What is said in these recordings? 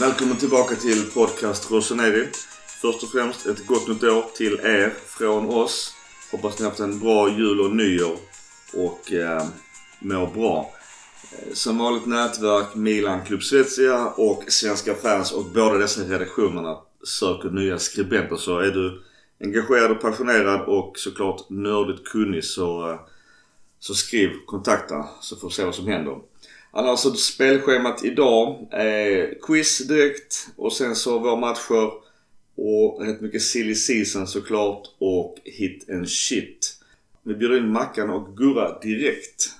Välkommen tillbaka till podcast Rossoneri. Först och främst ett gott nytt år till er från oss. Hoppas ni haft en bra jul och nyår och eh, mår bra. Eh, som vanligt nätverk Milan Club Svezia och Svenska fans och båda dessa redaktionerna söker nya skribenter. Så är du engagerad och passionerad och såklart nördigt kunnig så, eh, så skriv, kontakta så får vi se vad som händer. Annars så spelschemat idag är quiz direkt och sen så våra matcher och rätt mycket silly season såklart och hit and shit. Vi bjuder in Mackan och Gurra direkt.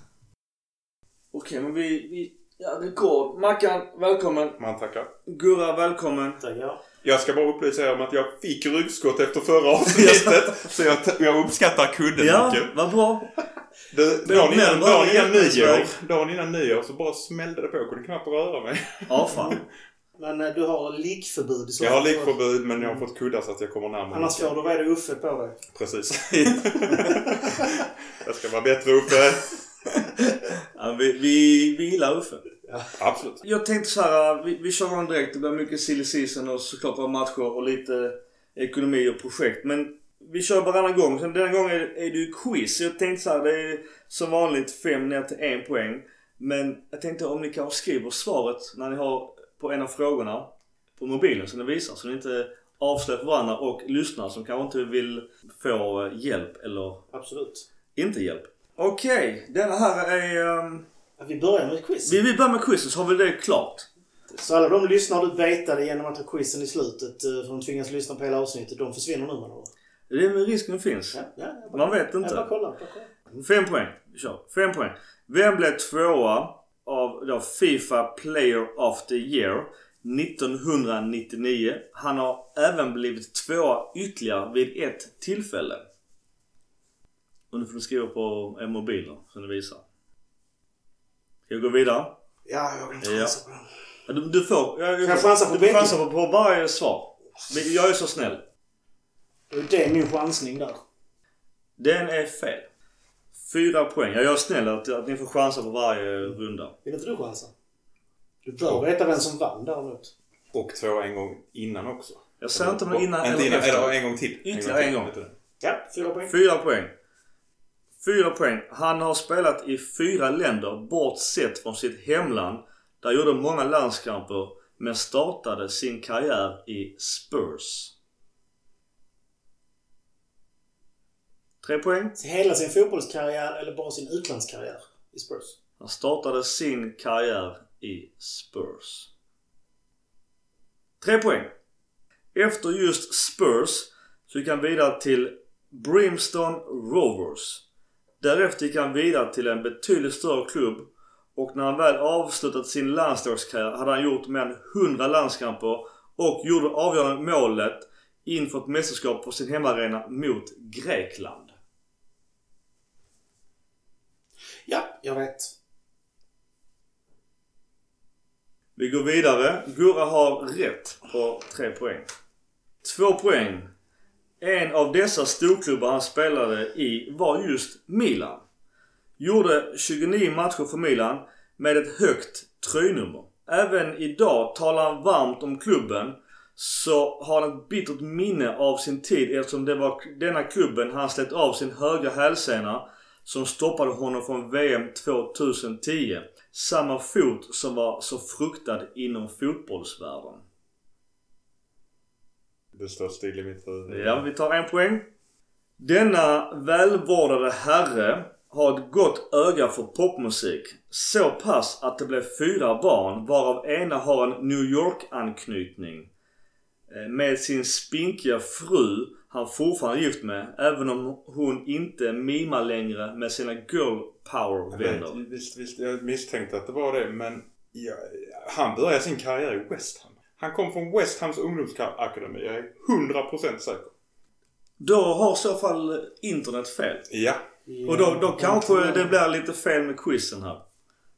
Okej men vi, vi ja rekord. Mackan, välkommen. Man tackar. Gurra, välkommen. Tackar. Jag ska bara upplysa er om att jag fick ryggskott efter förra avsnittet. så jag, jag uppskattar kudden Ja, mycket. vad bra. Dagen, innan, dagen, nyår, dagen innan nyår så bara smällde det på. Jag kunde knappt röra mig. Ja fan. Men eh, du har liggförbud Jag har liggförbud men jag har fått kuddar så att jag kommer närmare. Annars får du vad är det Uffe på dig. Precis. jag ska vara bättre uppe. Ja, vi, vi, vi gillar Uffe. Absolut. Jag tänkte så här, vi, vi kör igång direkt. Det blir mycket silly season och såklart våra matcher och lite ekonomi och projekt. Men vi kör varannan gång. Sen denna gången är, är det ju quiz. Jag tänkte så här, det är som vanligt fem ner till en poäng. Men jag tänkte om ni kanske skriver svaret när ni har på en av frågorna på mobilen så ni visar. Så ni inte avslöjar för varandra och lyssnar som kanske inte vill få hjälp eller Absolut. inte hjälp. Okej, denna här är... Ja, Vi börjar med quiz. vi, vi börjar med quizet så har vi det klart. Så alla de lyssnar du vetade genom att ha quizen i slutet eh, för de tvingas lyssna på hela avsnittet. De försvinner nu med. Det är med risken finns. Ja, ja, bara, Man vet Jag bara inte. kollar. Bara kollar. Fem poäng. Vi kör. Fem poäng. Vem blev tvåa av då Fifa Player of the Year 1999? Han har även blivit tvåa ytterligare vid ett tillfälle. Och nu får du skriva på er mobiler så ni visar. Ska jag gå vidare? Ja, jag kan chansa på den. Du, du får... Jag, Kan jag chansa på du chansar på, på varje svar. Jag är så snäll. Det är min chansning där. Den är fel. Fyra poäng. Jag är snäll att, att ni får chansa på varje runda. Vill inte du chansa? Du bör veta vem som vann däremot. Och två en gång innan också. Jag säger inte om det innan eller innan, efter. eller en gång till. Ytterligare en gång. Vet du. Ja, fyra poäng. Fyra poäng. Fyra poäng. Han har spelat i fyra länder bortsett från sitt hemland. Där gjorde många landskamper men startade sin karriär i Spurs. Tre poäng. Hela sin fotbollskarriär eller bara sin utlandskarriär i Spurs? Han startade sin karriär i Spurs. Tre poäng. Efter just Spurs så gick han vidare till Brimstone Rovers. Därefter gick han vidare till en betydligt större klubb och när han väl avslutat sin landslagskarriär hade han gjort mer än 100 landskamper och gjorde avgörande målet inför ett mästerskap på sin hemmaarena mot Grekland. Ja, jag vet. Vi går vidare. Gurra har rätt på tre poäng. Två poäng. En av dessa storklubbar han spelade i var just Milan. Gjorde 29 matcher för Milan med ett högt tröjnummer. Även idag talar han varmt om klubben så har han ett bittert minne av sin tid eftersom det var denna klubben han slet av sin högra hälsena som stoppade honom från VM 2010. Samma fot som var så fruktad inom fotbollsvärlden. Det står still i mitt huvud. Ja, vi tar en poäng. Denna välvårdade herre har ett gott öga för popmusik. Så pass att det blev fyra barn varav ena har en New York-anknytning. Eh, Med sin spinkiga fru han fortfarande är gift med. Även om hon inte mimar längre med sina girl power Jag vänner. vet, visst, visst, jag misstänkte att det var det men ja, han började sin karriär i West Ham. Han kom från West Hams ungdomsakademi. Jag är 100% säker. Då har i så fall internet fel. Ja. Och då, då kanske det blir lite fel med quizen här.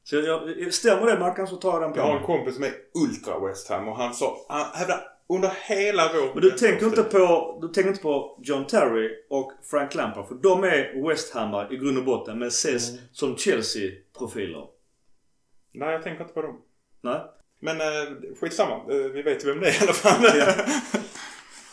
Så jag, stämmer det Mackan så tar jag den på Jag har en kompis som är ultra West Ham och han sa, han hävdade under hela vår... Men du tänker inte på, du tänker inte på John Terry och Frank Lampard för de är West Hammar i grund och botten men ses Mm. som Chelsea-profiler. Nej, jag tänker inte på dem. Nej? Men eh, skitsamma. Eh, vi vet vem det är i alla fall. Ja.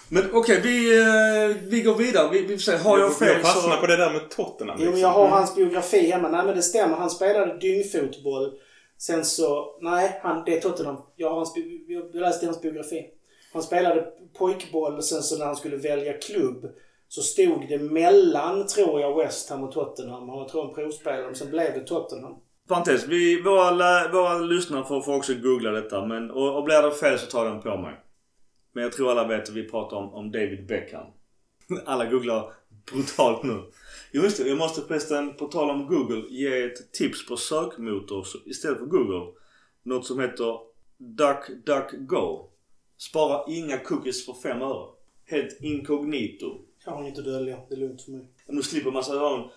Men okej, vi, eh, vi går vidare. Vi, vi får se. Har jag fel Jag fastnar så... på det där med Tottenham. Jo, liksom. jag har hans biografi hemma. Nej, men det stämmer. Han spelade dyngfotboll. Sen så... Nej, han, det är Tottenham. Jag, har hans, jag läste hans biografi. Han spelade pojkboll och sen så när han skulle välja klubb så stod det mellan, tror jag, West Ham och Tottenham. Han var, tror jag, en provspelare. Men sen blev det Tottenham. Parentes. Vi, våra, våra lyssnare får, får också googla detta. Men, och, och blir det fel så tar den på mig. Men jag tror alla vet att vi pratar om, om David Beckham. Alla googlar brutalt nu. Jo just det, jag måste förresten på tal om Google ge ett tips på sökmotor istället för Google. Något som heter DuckDuckGo. Spara inga cookies för fem öre. Helt inkognito. Jag har inget att dölja. Det är lugnt för mig. Nu slipper man en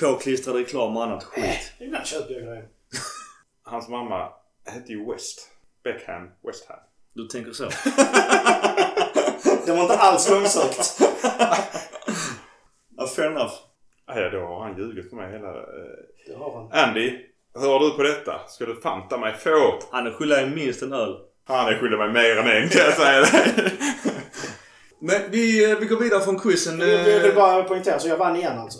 påklistrad reklam och annat skit. Ibland köper jag grejer. Hans mamma hette ju West. Beckham, West Ham. Du tänker så? Det var inte alls långsökt. Ja, fair enough. Ja, då har han ljugit för mig hela... Eh. Det har han. Andy, hör du på detta? Ska du fanta mig få? Han är skyldig minst en öl. Han är skyldig mig mer än en kan jag säga dig. Men vi, eh, vi går vidare från quizen. Jag vill bara poängtera, så jag vann igen alltså?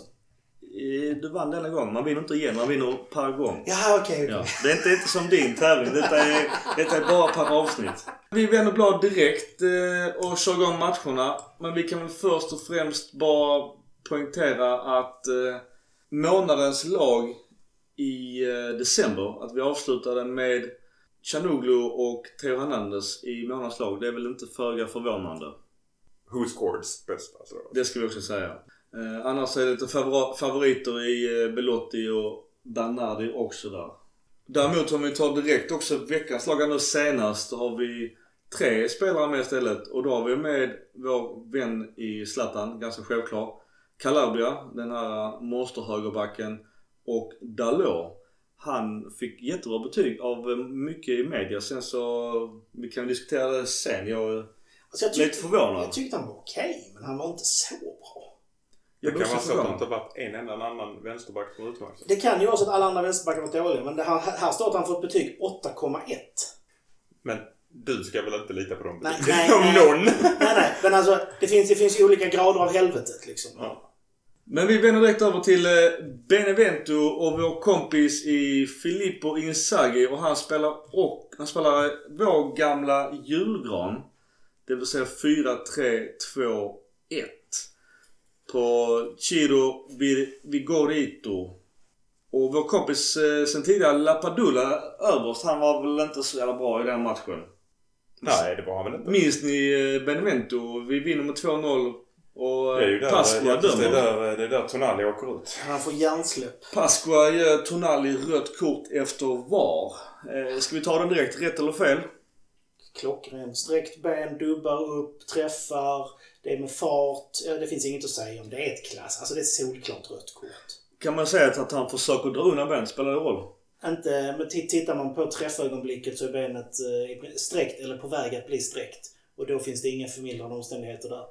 Eh, Du vann denna gång. Man vinner inte igen, man vinner per gång. Jaha, okej. okej. Ja. Det är inte, inte som din tävling. Detta är, detta är bara per avsnitt. Vi vänder blad direkt eh, och kör igång matcherna. Men vi kan väl först och främst bara poängtera att eh, månadens lag i december, att vi avslutade med Chanuglu och Theo Hernandez i månadens lag. Det är väl inte föga förvånande. Who scored bäst alltså? Det ska vi också säga. Eh, annars är det lite favoriter i eh, Belotti och Bernardi också där. Däremot om vi tar direkt också veckans lag nu senast, har vi tre spelare med istället. Och då har vi med vår vän i Zlatan, ganska självklar. Calabria, den här monsterhögerbacken. Och Dalot. Han fick jättebra betyg av eh, mycket i media. Sen så, vi kan diskutera det sen. Jag är Alltså, jag, lite tyckte, förvånad. jag tyckte han var okej, men han var inte så bra. Det kan vara så att det inte har varit en enda annan vänsterback som utmärkt. Det kan ju vara så att alla andra vänsterbackar var dåliga, men det här, här står att han fått betyg 8,1. Men du ska väl inte lita på dem Nej, nej, Om nej. någon! Nej, nej, men alltså det finns, det finns ju olika grader av helvetet liksom. Ja. Men vi vänder direkt över till eh, Benevento och vår kompis i Filippo Inzaghi och han spelar och han spelar vår gamla julgran. Det vill säga 4-3-2-1. På Chiro Vigorito. Och vår kompis eh, sen tidigare Lapadula överst, han var väl inte så jävla bra i den matchen. Nej, det var han väl inte. Minns ni eh, Benevento? Vi vinner med 2-0 och Det är ju där, Pasqua det är dömer. där, det är där Tonali åker ut. Han får hjärnsläpp. Pasqua ger Tonali rött kort efter VAR. Eh, ska vi ta den direkt? Rätt eller fel? Klockren. Sträckt ben, dubbar upp, träffar. Det är med fart. Det finns inget att säga om. Det är ett klass. Alltså det är ett solklart rött kort. Kan man säga att han försöker dra undan benet? Spelar det roll? Inte, men tittar man på träffögonblicket så är benet eh, sträckt eller på väg att bli sträckt. Och då finns det inga förmildrande omständigheter där.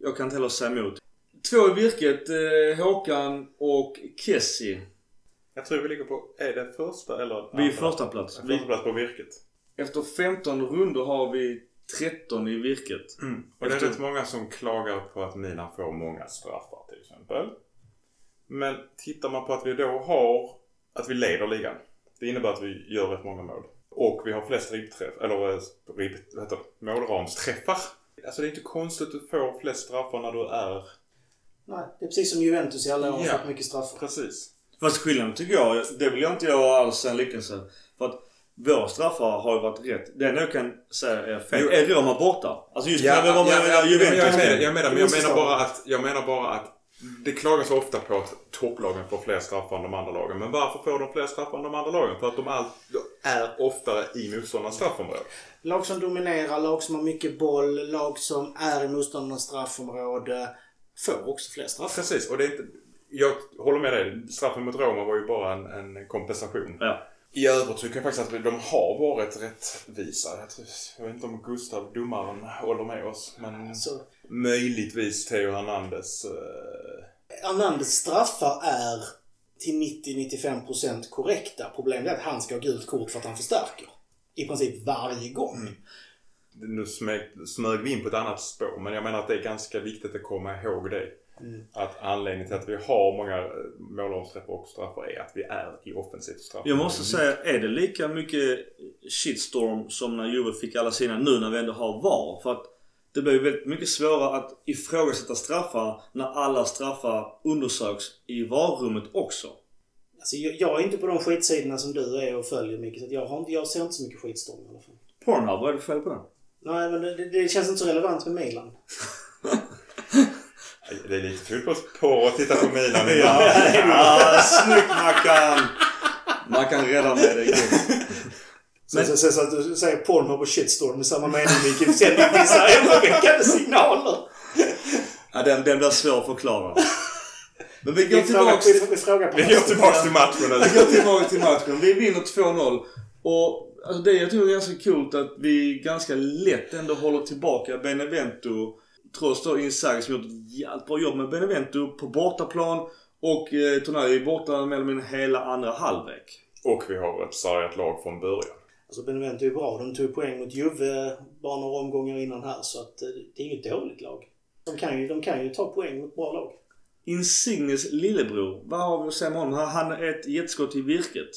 Jag kan inte heller säga emot. Två i virket. Eh, Håkan och Kessie. Jag tror vi ligger på, är det första eller Vi är andra? första plats. Första plats på virket. efter 15 runder har vi 13 i virket. Och det är rätt många som klagar på att Milan får många straffar till exempel. Men tittar man på att vi då har, att vi leder ligan. Det innebär att vi gör rätt många mål. Och vi har flest ribbträff, eller eh, ribb, vad heter det, målramsträffar. Alltså det är inte konstigt att du får flest straffar när du är... Nej, det är precis som Juventus i alla år har Ja. fått mycket straffar. Precis. Fast skillnaden tycker jag, det vill jag inte göra alls en liknelse. För att våra straffar har ju varit rätt. Det enda jag kan säga är fel. Jo. Är Roma borta? Alltså just Ja, när vi var med ja, ja, Juventus. jag, menar, jag, menar, men jag, måste menar stå. bara att, jag menar bara att det klagas ofta på att topplagen får fler straffar än de andra lagen. Men varför får de fler straffar än de andra lagen? För att de all, är oftare i motståndarnas straffområde. Lag som dominerar, lag som har mycket boll, lag som är i motståndarnas straffområde får också fler straffar. Precis, och det är inte... Jag håller med dig. Straffen mot Roma var ju bara en, en kompensation. Ja. I övrigt tycker jag faktiskt att de har varit rättvisa. Jag, vet inte om Gustav, domaren, håller med oss. Men Så möjligtvis Theo Hernandez. Eh, Hernandez straffar är till 90-95% korrekta. Problemet är att han ska ha gult kort för att han förstärker. i princip varje gång. Mm. Nu smög, smög vi in på ett annat spår men jag menar att det är ganska viktigt att komma ihåg det. Mm. Att anledningen till att vi har många eh, målomsträffar och straffar är att vi är i offensivt straff. Jag måste säga, är det lika mycket shitstorm som när Juve fick alla sina nu när vi ändå har VAR? För att det blir väldigt mycket svårare att ifrågasätta straffar när alla straffar undersöks i VAR-rummet också. Alltså, jag, jag är inte på de skitsidorna som du är och följer mycket. Så jag, har, inte- jag ser inte så mycket skitstorm i alla fall. Pornhub, vad är det för fel på den? Nej, men det, det- det känns inte så relevant med Milan. Det är lite fotbollsporr att titta på Milan nu. Ja, snyggt Mackan! Mackan räddar mig det. Men... Så, så, så att du säger Pornhub och shitstorm i samma mening vilken sändning vissa oroväckande signaler. Ja, den, den blir svår att förklara. Men vi går Vi frågar, tillbaks vi, vi frågar på Vi går tillbaks till matchen. Vi går tillbaka till matchen. Vi vinner 2-0. Och alltså det jag tror är ganska coolt att vi ganska lätt ändå håller tillbaka Benevento. Trots då Inzaghi som gjort ett jävligt bra jobb med Benevento på bortaplan. Och eh, Tonali är borta med mindre hela andra halvlek. Och vi har ett sargat lag från början. Alltså Benevento är bra. De tog poäng mot Juve bara några omgångar innan här. Så att eh, det är inget dåligt lag. De kan ju, de kan ju ta poäng mot bra lag. Insignes lillebror, vad har vi att säga om honom? Han- är ett jetskott i virket.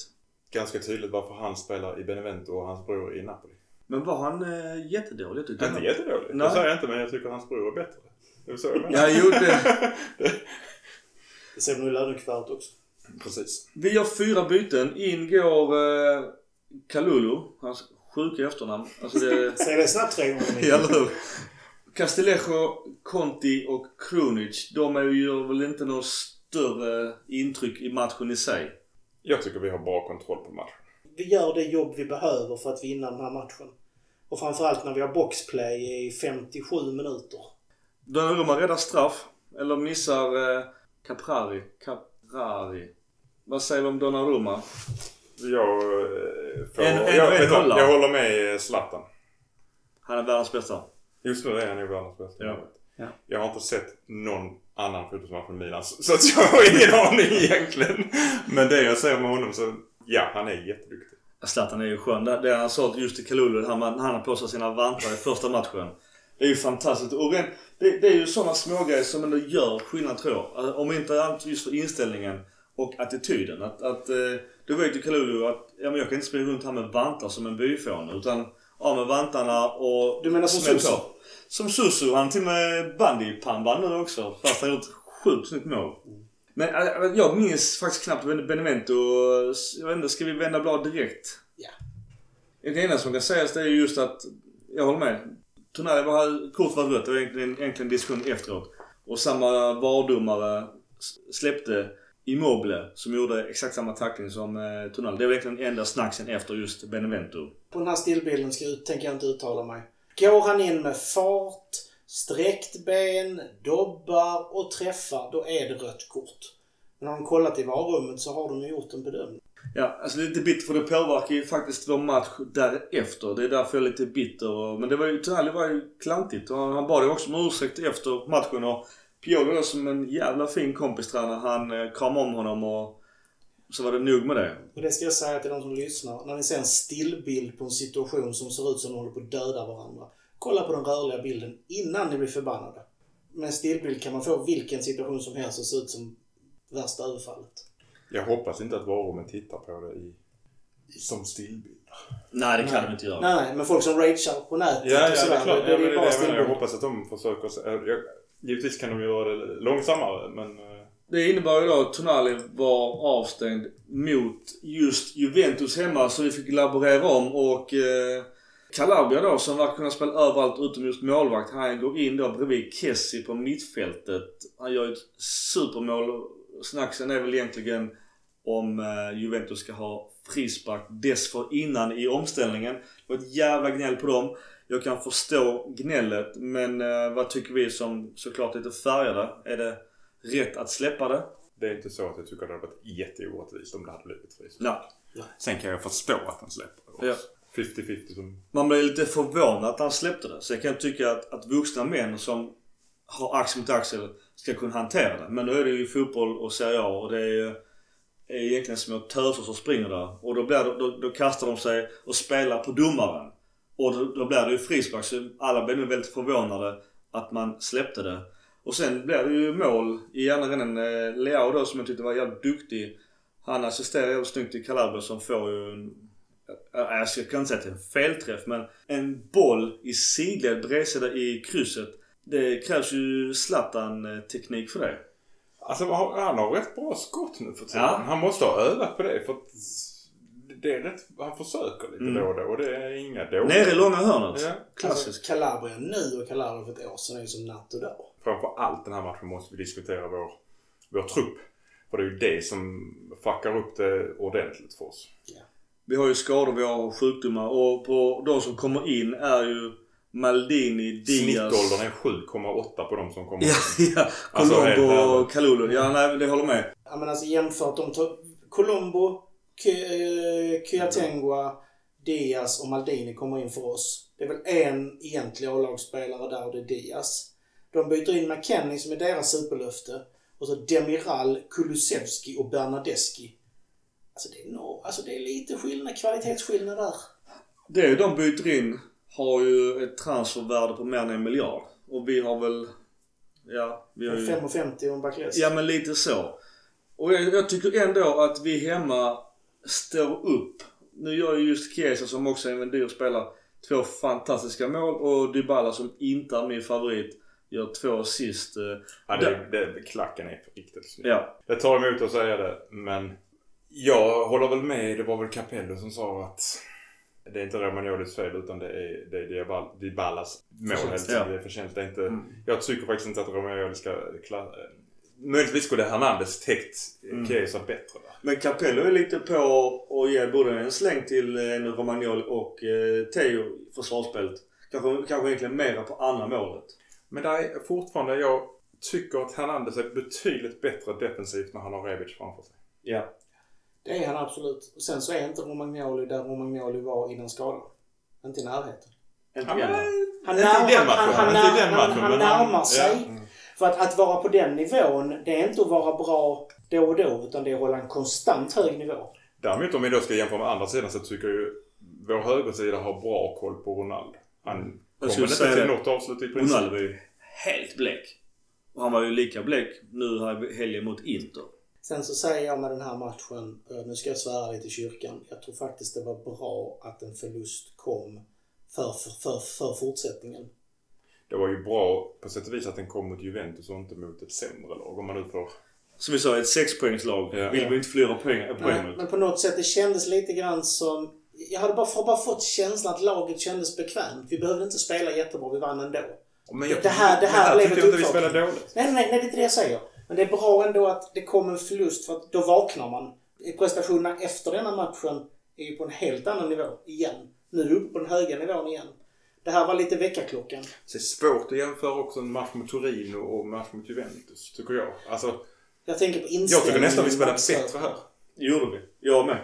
Ganska tydligt varför han spelar i Benevento och hans bror i Napoli. Men var han eh, jättedålig? Jag tyckte Inte han- jättedåligt. Nej. Det säger jag inte men jag tycker hans bror är bättre. Det är så jag menar. Ja, jo det. Det ser man i lönekvaret också. Precis. Vi gör fyra byten. In går eh, Kalulu. Hans sjuka efternamn. Alltså det... Säg det snabbt tre gånger. Ja, eller hur? Castillejo, Conti och Krunic. De är ju gör väl inte något större intryck i matchen i sig. Jag tycker vi har bra kontroll på matchen. Vi gör det jobb vi behöver för att vinna den här matchen. Och framförallt när vi har boxplay i 57 minuter. Donnarumma räddar straff. Eller missar eh, Caprari. Caprari. Vad säger vi om Donnarumma? Jag, eh, får, En- en- jag, en du, nolla. jag håller med Zlatan. Han är världens bästa. Just nu är han ju världens bästa. Ja. Ja. Jag har inte sett någon annan fotbollsmatch från Milan så så att jag har ingen aning egentligen. Men det jag ser med honom så, ja han är jätteduktig. Zlatan är ju skön. Det det han sa just till Kalulu, han, han har på sig sina vantar i första matchen. Det är ju fantastiskt. Och det, det är ju sådana smågrejer som ändå gör skillnad tror jag. Alltså, Om inte annat just för inställningen och attityden. Att, att eh, du vet ju Kalulu att ja, men jag kan inte springa runt här med vantar som en byfåne. Utan av med vantarna och... Du menar som på. Som Susu. Han till och med bandypannband nu också. Fast han har gjort sjukt snyggt mål. Men äh, jag minns faktiskt knappt Benevento. Jag vet inte, ska vi vända blad direkt? Ja. Det enda som kan sägas det är just att, jag håller med. Tonali var kort var rött. Det var egentligen, egentligen en diskussion efteråt. Och samma VAR-domare släppte Immobile som gjorde exakt samma tackling som eh, Tonali. Det var egentligen enda snacksen efter just Benevento. På den här stillbilden ska tänker jag inte uttala mig. Går han in med fart, sträckt ben, dobbar och träffar, då är det rött kort. Men har de kollat i varummet så har de gjort en bedömning. Ja, alltså lite bitter för det påverkar ju faktiskt vår match därefter. Det är därför jag är lite bitter. Men det var ju, Tonali var ju klantigt. Och han bad ju också om ursäkt efter matchen. Och Pioli då som en jävla fin kompistränare. Han eh, kramade om honom och så var det nog med det. Och det ska jag säga till de som lyssnar. När ni ser en stillbild på en situation som ser ut som de håller på att döda varandra. Kolla på den rörliga bilden innan ni blir förbannade. Med en stillbild kan man få vilken situation som helst att se ut som värsta överfallet. Jag hoppas inte att varummen tittar på det i, som stillbild. Nej, det kan de inte göra. Nej, nej, men folk som ragear på nätet Ja, ja och det sådär. är klart. det, Ja, det det är bara det jag hoppas att de försöker... se- Jag, givetvis kan de göra det långsammare men... eh, Det innebar ju då att Tonali var avstängd mot just Juventus hemma så vi fick laborera om och eh, Calabria då som verkar kunna spela överallt utom just målvakt. Han går in då bredvid Kessie på mittfältet. Han gör ett supermål. Snacksen är väl egentligen om eh, Juventus ska ha frispark dessförinnan i omställningen. Det var ett jävla gnäll på dem. Jag kan förstå gnället men eh, vad tycker vi som såklart är lite färgade? Är det rätt att släppa det? Det är inte så att jag tycker det hade varit jätteorättvist om det hade blivit frispark. Nej. Sen kan jag förstå att han släpper det Ja. 50-50 som... Man blir lite förvånad att han släppte det. Sen kan jag tycka att, att vuxna män som har axel mot axel ska kunna hantera det. Men nu är det ju fotboll och Serie A och det är ju är egentligen små töser som springer där. Och då, blir det, då, då kastar de sig och spelar på domaren. Och då, då blir det ju frispark så alla blev nog väldigt förvånade att man släppte det. Och sen blev det ju mål i andra änden. Eh, Leao då som jag tyckte var jävligt duktig. Han assisterar jävligt snyggt i Calabria som får ju en jag ska inte säga att det är en felträff men en boll i sidled bredsida i krysset. Det krävs ju Zlatan-teknik för det. Alltså han har rätt bra skott nu för tiden. Ja. Han måste ha övat på det för att det är rätt, han försöker lite Mm. då och då och det är inga dåliga. Nere i långa hörnet. Ja. Klassiskt. Alltså, Calabria nu och Calabria för ett år sedan är ju som natt och dag. Framför allt den här matchen måste vi diskutera vår, vår trupp. För det är ju det som fuckar upp det ordentligt för oss. Vi har ju skador, vi har sjukdomar och på de som kommer in är ju Maldini, Diaz... Snittåldern är 7,8 på de som kommer. Ja, ja. Alltså, Colombo ärligt. och Kalulu. Ja, nej, det håller med. Ja men alltså jämfört de to- Colombo, Ky- eh, Kyatenga, Diaz och Maldini kommer in för oss. Det är väl en egentlig A-lagsspelare där och det är Diaz. De byter in McKennie som är deras superlöfte. Och så Demiral, Kulusevski och Bernadeschi. Alltså det är, no, alltså det är lite skillnad, kvalitetsskillnad där. Det de byter in har ju ett transfervärde på mer än en miljard. Och vi har väl... Ja, vi har ju... 5,50 och en backless. Ja men lite så. Och jag, jag tycker ändå att vi hemma står upp. Nu gör ju just Chiesa som också är en dyr spelare två fantastiska mål och Dybala som inte är min favorit gör två assist. eh, Ja, det, det, klacken är riktigt snygg. Ja. Jag tar emot att säga det men jag håller väl med. Det var väl Capello som sa att det är inte Romagnolis fel utan det är, det är Dybal- Dybalas mål. Förtjänst, ja. Det är förtjänst. Det är inte, Mm. Jag tycker faktiskt inte att Romagnoli ska... Möjligtvis skulle Hernandez täckt Mm. Chiesa bättre där. Men Capello är lite på och ger både en släng till eh, Romagnoli och eh, Teo försvarsspelet. Kanske, kanske egentligen mera på andra målet. Men där är fortfarande, jag tycker att Hernandez är betydligt bättre defensivt när han har Rebic framför sig. Ja. Det är han absolut. Och sen så är inte Romagnoli där Romagnoli var innan skadan. Inte i närheten. Inte. Han, han, han, han, matchen, han men närmar sig. Ja. Mm. För att, att vara på den nivån, det är inte att vara bra då och då, utan det är att hålla en konstant hög nivå. Däremot om vi då ska jämföra med andra sidan så tycker jag ju vår högersida har bra koll på Ronaldo. Han Jag kommer inte till något avslut i princip. Ronaldo var ju helt blek. Och han var ju lika blek nu här i helgen mot Inter. Sen så säger jag med den här matchen, eh, nu ska jag svära lite i kyrkan, jag tror faktiskt det var bra att en förlust kom för, för, för, för fortsättningen. Det var ju bra på sätt och vis att den kom mot Juventus och inte mot ett sämre lag. Om man nu får... Som vi sa, ett sexpoängslag. Ja. Vill vi inte förlora poäng, poäng Nej, men på något sätt, det kändes lite grann som... Jag hade bara, har bara fått känslan att laget kändes bekvämt. Vi behövde inte spela jättebra, vi vann ändå. Men Det här- det här men blev tyckte ett jag inte vi spelade dåligt. Nej, nej, nej, det är inte det jag säger. Men det är bra ändå att det kom en förlust för att då vaknar man. Prestationerna efter denna matchen är ju på en helt annan nivå igen. Nu uppe på den höga nivån igen. Det här var lite väckarklockan. Så det är svårt att jämföra också en match mot Torino och en match mot Juventus, tycker jag. Alltså, Jag tänker på jag inställningen. tycker nästan vi spelade bättre här. Det gjorde vi. Jag med.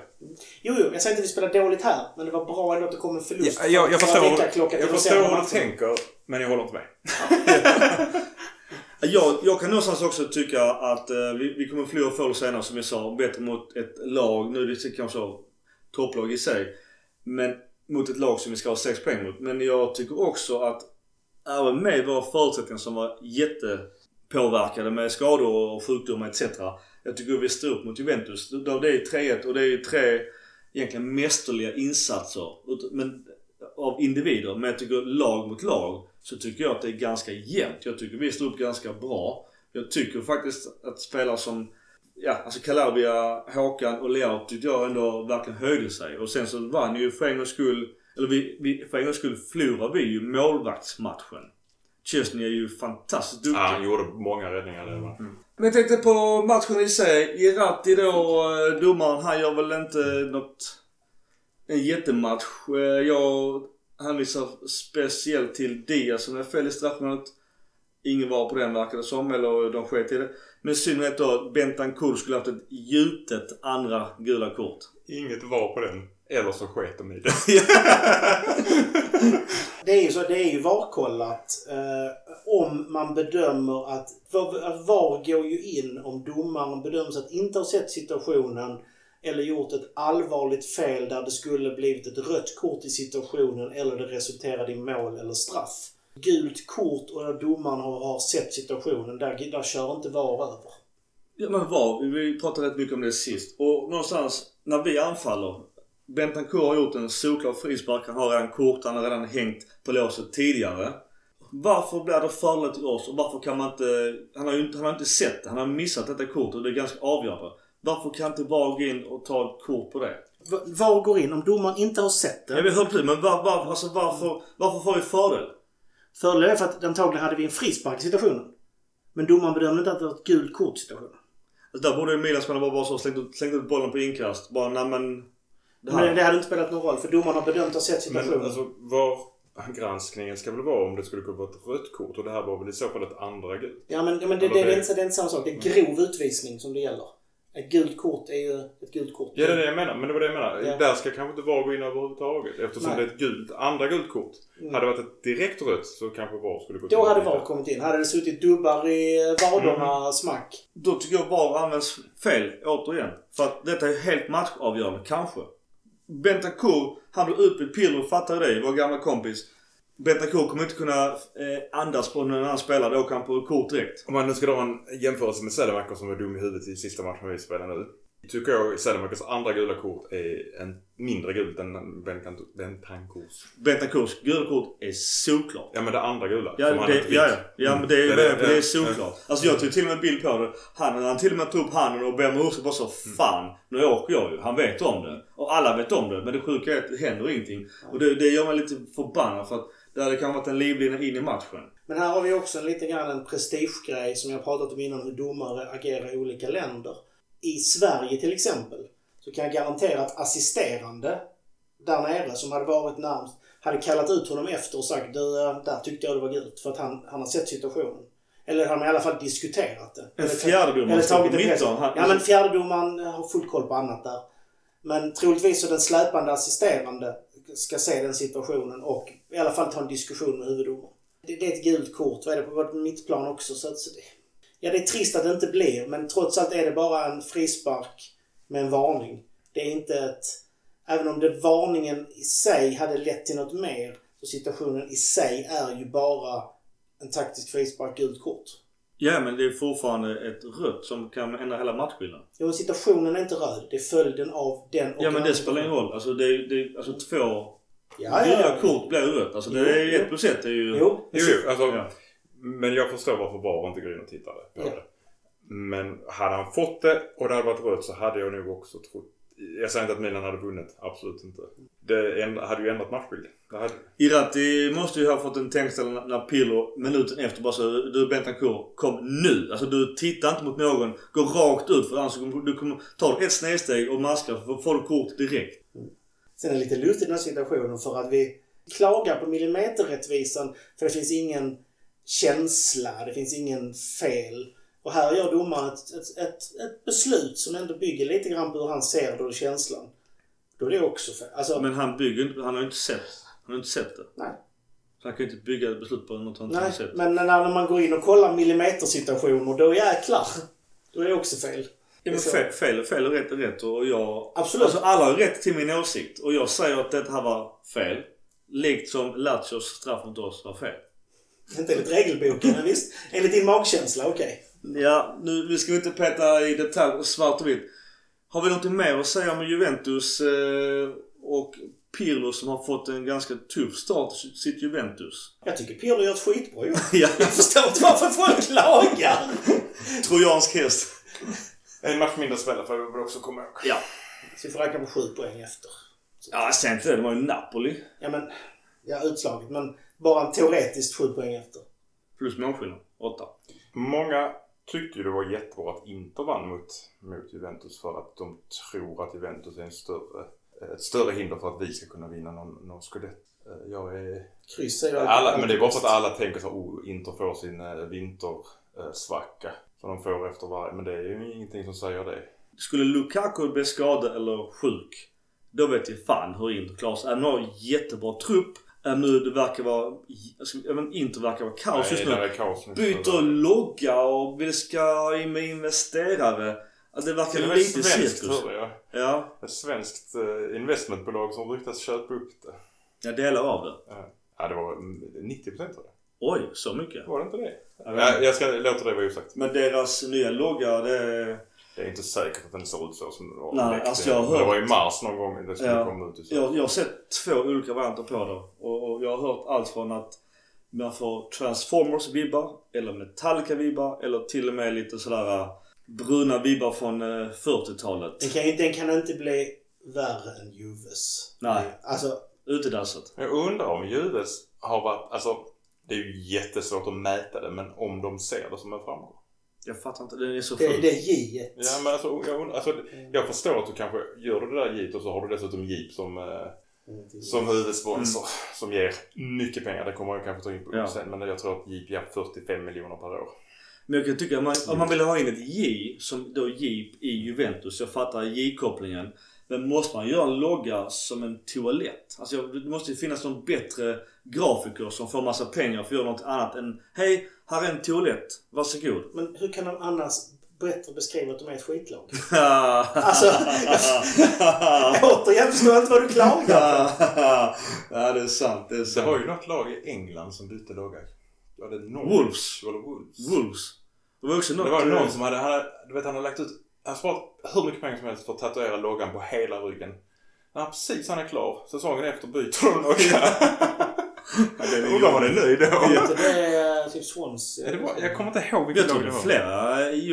Jo, jo, jag säger inte att vi spelade dåligt här. Men det var bra ändå att det kom en förlust. Ja, jag, jag förstår, jag förstår hur du tänker, men jag håller inte med. Jag, jag kan någonstans också tycka att eh, vi, vi kommer förlora förr eller senare som jag sa. Bättre mot ett lag. Nu är det kanske så topplag i sig. Men mot ett lag som vi ska ha 6 poäng mot. Men jag tycker också att även med våra förutsättningar som var jättepåverkade med skador och sjukdomar etc. Jag tycker vi står upp mot Juventus. Det är 3-1 och det är ju tre egentligen mästerliga insatser. Men, av individer. Men jag tycker lag mot lag så tycker jag att det är ganska jämnt. Jag tycker vi står upp ganska bra. Jag tycker faktiskt att spelare som Ja, alltså Calabria, Håkan och Leao tyckte jag ändå verkligen höjde sig. Och sen så vann ju för en gångs skull, eller vi, vi, för en gångs skull förlorade vi ju målvaktsmatchen. Chesney är ju fantastiskt duktig. Ja, han gjorde många räddningar där va? Men jag tänkte på matchen i sig. Irati då, eh, domaren, han gör väl inte något... En jättematch. Eh, Jag hänvisar speciellt till Diaz som är fel i straffområdet. Ingen var på den verkar det som, eller de sket i det. Men i synnerhet då Bentancourt skulle haft ett gjutet andra gula kort. Inget var på den. Eller så sket de i det. Det är ju så, det är ju varkollat eh, om man bedömer att var, att VAR går ju in om domaren bedöms att inte ha sett situationen eller gjort ett allvarligt fel där det skulle blivit ett rött kort i situationen eller det resulterade i mål eller straff. Gult kort och när domaren har, har sett situationen, där, där kör inte VAR över. Ja men VAR, vi pratade rätt mycket om det sist. Och någonstans när vi anfaller. Bentancourt har gjort en solklar frispark. Han har redan kort, han har redan hängt på låset tidigare. Varför blir det fördelar till oss och varför kan man inte... Han har ju inte, han har inte sett det. Han har missat detta kort och det är ganska avgörande. Varför kan inte VAR gå in och ta ett kort på det? VAR går in om domaren inte har sett det. Jag höra precis, men var, var, alltså varför, varför får vi fördel? Fördelen är för att antagligen hade vi en frispark i situationen. Men domaren bedömde inte att det var ett gult kort i situationen. Alltså, där borde Milan-spelarna bara, bara så slängt ut, slängt ut bollen på inkast. Bara, nej men... Det här. Men det hade inte spelat någon roll för domaren har bedömt att ha sett situationen. Men alltså var granskningen ska väl vara om det skulle kunna vara ett rött kort och det här var väl i så fall ett andra gult. Ja men, ja, men det, det, det, är inte, det är inte samma sak. Det är grov utvisning som det gäller. Ett gult kort är ju ett gult kort. Ja det är det jag menar. Men det var det jag menar. Ja. Där ska kanske inte VAR gå in överhuvudtaget. Eftersom Nej. det är ett gult, andra gult kort. Mm. Hade det varit ett direkt rött så kanske VAR skulle gå Då hade. VAR kommit in. Hade det suttit dubbar i vaderna Mm. smack. Då tycker jag VAR används fel återigen. För att detta är helt matchavgörande, kanske. Bentancourt, han blev utbytt. Pirlo fattar ju det, vår gamla kompis. Bentancourt kommer inte kunna eh, andas på när han spelar. Då åker han på kort direkt. Om man nu ska dra en jämförelse med Sädemarker som var dum i huvudet i sista matchen vi spelade nu. Tycker jag Sädemarkers andra gula kort är en mindre gult än Bentan- Bentancourts. Bentancourts gula kort är solklart. Ja men det andra gula. Ja, det, ja, ja. ja men det är, Mm. det, det, ja, är solklart. Alltså jag tog till och med en bild på det. Han, han till och med tog upp handen och ber om ursäkt bara så Mm. Fan, nu åker jag ju. Han vet om det. Och alla vet om det. Men det sjuka är att det händer ingenting. Och det, det gör mig lite förbannad för att det hade kanske varit en livlina in i matchen. Men här har vi också en lite grann en prestigegrej som jag pratat om innan hur domare agerar i olika länder. I Sverige till exempel så kan jag garantera att assisterande där nere som hade varit närmst hade kallat ut honom efter och sagt du, eh, där tyckte jag det var gult för att han, han har sett situationen. Eller han har i alla fall diskuterat det. En fjärdedomare står på mitten. Ja men fjärdedomaren har full koll på annat där. Men troligtvis så den släpande assisterande ska se den situationen och i alla fall ta en diskussion med huvuddomaren. Det, det är ett gult kort. Vad är det på vårt mittplan också? Så att, så det, ja, det är trist att det inte blir, men trots allt är det bara en frispark med en varning. Det är inte ett... Även om det varningen i sig hade lett till något mer, så situationen i sig är ju bara en taktisk frispark, gult kort. Ja men det är fortfarande ett rött som kan ändra hela matchbilden. Jo, men situationen är inte röd. Det är följden av den och Ja men det spelar ingen roll. Alltså, det, är- det, är- alltså två Ja, ja. kort blir rött. Alltså det är ju ett plus ett. Det är ju... Jo, Jo, jo, alltså, Ja. Men jag förstår varför VAR inte går in och tittar på Ja. det. Men hade han fått det och det hade varit rött så hade jag nog också trott... Jag säger inte att Milan hade vunnit. Absolut inte. Det hade ju ändrat matchbilden. Det hade... Irati måste ju ha fått en tänkställning när- Pirlo minuten efter bara så Du Bentancourt, kom nu! Alltså du tittar inte mot någon. Gå rakt ut för annars kommer du kommer ta ett snedsteg och maska så får du kort direkt. Sen är det lite lustigt den här situationen för att vi klagar på millimeterrättvisan för det finns ingen känsla, det finns ingen fel. Och här gör domaren ett, ett, ett, ett beslut som ändå bygger lite grann på hur han ser det och känslan. Då är det också fel. Alltså, Men han bygger inte, han har ju inte sett. Han har inte sett det. nej. Så han kan ju inte bygga ett beslut på något han inte har sett. Men när man går in och kollar millimetersituationer, då jäklar. Då är det också fel. Ja, men fel, fel, fel och rätt är rätt och jag... Absolut. Alltså alla har rätt till min åsikt och jag säger att det här var fel. Likt som Lazios straff mot oss var fel. Inte enligt regelboken, men visst. Enligt din magkänsla, okej. Ja, nu, nu ska vi inte peta i detalj svart och vitt. Har vi något mer att säga om Juventus eh, och Pirlo som har fått en ganska tuff start i sitt Juventus? Jag tycker Pirlo gör ett skitbra jobb. ja, Jag förstår inte varför folk klagar. trojansk häst. En match mindre spelare vi väl också komma ihåg. Ja. Så vi får räkna på sju poäng efter. Ja, sen inte det. Det var ju Napoli. Ja, men... Ja, utslaget. Men bara teoretiskt sju poäng efter. Plus målskillnad. Åtta. Många tyckte ju det var jättebra att Inter vann mot, mot Juventus för att de tror att Juventus är en större, ett större hinder för att vi ska kunna vinna någon, någon scudetto. Eh, Jag är... Kryss är ju Alla, men det är bara för att alla tänker så oh, Inter får sin eh, vintersvacka. Som de får efter varje. Men det är ju ingenting som säger det. Skulle Lukaku bli skadad eller sjuk Då vet jag fan hur Inter klarar sig. De har jättebra trupp. Även nu det verkar vara... Även Inter verkar vara kaos just nu. det. Byter logga och vi ska in med investerare. Ja, det verkar med lite svenskt cirkus. hörde jag. Ja, Ett svenskt eh, investmentbolag som ryktas köpa upp det. jag delar av det. Ja. Ja, det var mm, 90% tror jag. Oj, så mycket? Var det inte det? Jag jag ska låta det vara osagt. Men deras nya logga, det är... Det är inte säkert att den ser ut så som den var Nej, alltså jag har Men Det var i hört- mars någon gång det skulle Ja. komma ut. Jag, jag har sett två olika varianter på det. Och, och jag har hört allt från att man får Transformers-vibbar, eller Metallica-vibbar, eller till och med lite sådär äh, bruna vibbar från äh, 40-talet. Den kan, den kan inte bli värre än Juves. Nej. Alltså, Utedasset. Jag undrar om Juves har varit... Alltså, det är ju jättesvårt att mäta det, men om de ser det som en framgång. Jag fattar inte, den är så det, full. det är J. Ja, men alltså, jag, alltså, jag förstår att du kanske gör det där jeep och så har du dessutom jeep som, eh, som huvudsponsor som ger mycket pengar. Det kommer jag kanske ta in på Mm. Ja. sen. Men jag tror att jeep ger 45 miljoner per år. Men jag kan tycka att man, om man vill ha in ett J, som då Jeep i Juventus. Jag fattar J-kopplingen. Men måste man göra en logga som en toalett? Alltså det måste ju finnas någon bättre grafiker som får massa pengar för att göra något annat än Hej, här är en toalett. Varsågod. Men hur kan de annars bättre beskriva att de är ett skitlag? alltså... Återigen förstår jag inte vad du klagar på. ja, det är sant. Det är Det sant. var ju något lag i England som bytte logga. Var det? Wolves. Var det Wolves? Wolves. Det var också något... Det var eh, någon som hade, hade, du vet han hade lagt ut, han har sparat hur mycket pengar som helst för att tatuera loggan på hela ryggen. När han precis han är klar, säsongen efter byter de logga. Undrar om han är nöjd då. Det är typ Swans. Ja, det var, jag kommer inte ihåg tror lag det det är var.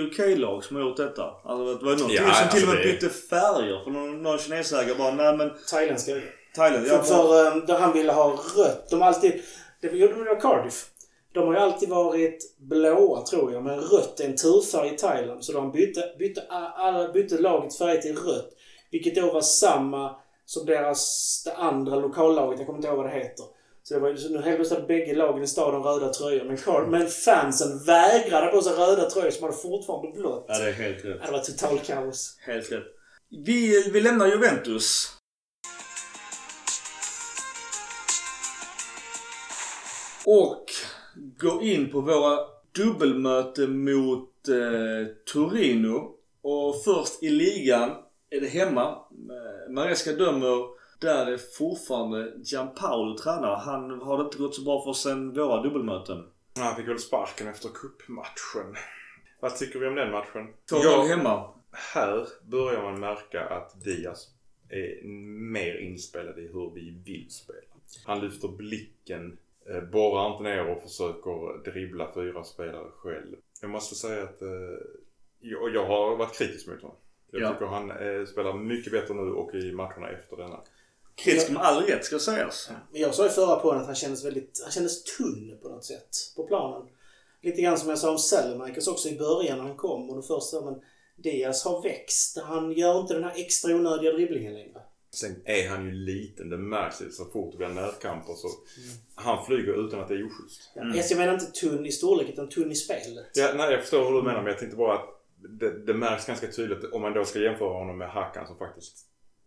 flera UK-lag som har gjort detta. Alltså det var någon Ja, till som till och med alltså det- bytte färger. För någon, någon kinesägare bara, nej men Thailändska. Thailand, För, ja, bara, för um, där han ville ha rött. De alltid... Det gjorde de med Cardiff. De har ju alltid varit blåa tror jag. Men rött är en turfärg i Thailand. Så de bytte, bytte, alla bytte laget färg till rött. Vilket då var samma som deras, det andra lokallaget. Jag kommer inte ihåg vad det heter. Så det var ju så nu helt plötsligt bägge lagen i staden röda tröjor. Men, Car- men fansen vägrade på sig röda tröjor som hade fortfarande blått. ja, det är helt rätt. Ja, Det var total kaos. Helt rätt. Vi, vi lämnar Juventus. Och går in på våra dubbelmöte mot eh, Torino. Och först i ligan är det hemma. Eh, Maresca dömer. Där är fortfarande Gianpaolo tränare. Han har det inte gått så bra för sen våra dubbelmöten. Han fick väl sparken efter cupmatchen. Vad tycker vi om den matchen? 2-0 Ja, hemma. här börjar man märka att Diaz är mer inspelad i hur vi vill spela. Han lyfter blicken, borrar inte ner och försöker dribbla fyra spelare själv. Jag måste säga att eh, jag, jag har varit kritisk mot honom. Jag Ja. tycker han eh, spelar mycket bättre nu och i matcherna efter denna. Kritisk med all rätt ska sägas. Men jag sa i förra podden att han kändes väldigt, han kändes tunn på något sätt på planen. Lite grann som jag sa om Selemakers också i början när han kom och det första men Diaz har växt. Han gör inte den här extra onödiga dribblingen längre. Sen är han ju liten. Det märks ju så fort det blir närkamper så han flyger utan att det är oschysst. Ja. Alltså, Jag menar inte tunn i storlek utan tunn i spelet. Ja, nej, jag förstår vad du menar men jag tänkte bara att det, det märks ganska tydligt om man då ska jämföra honom med Hakan som faktiskt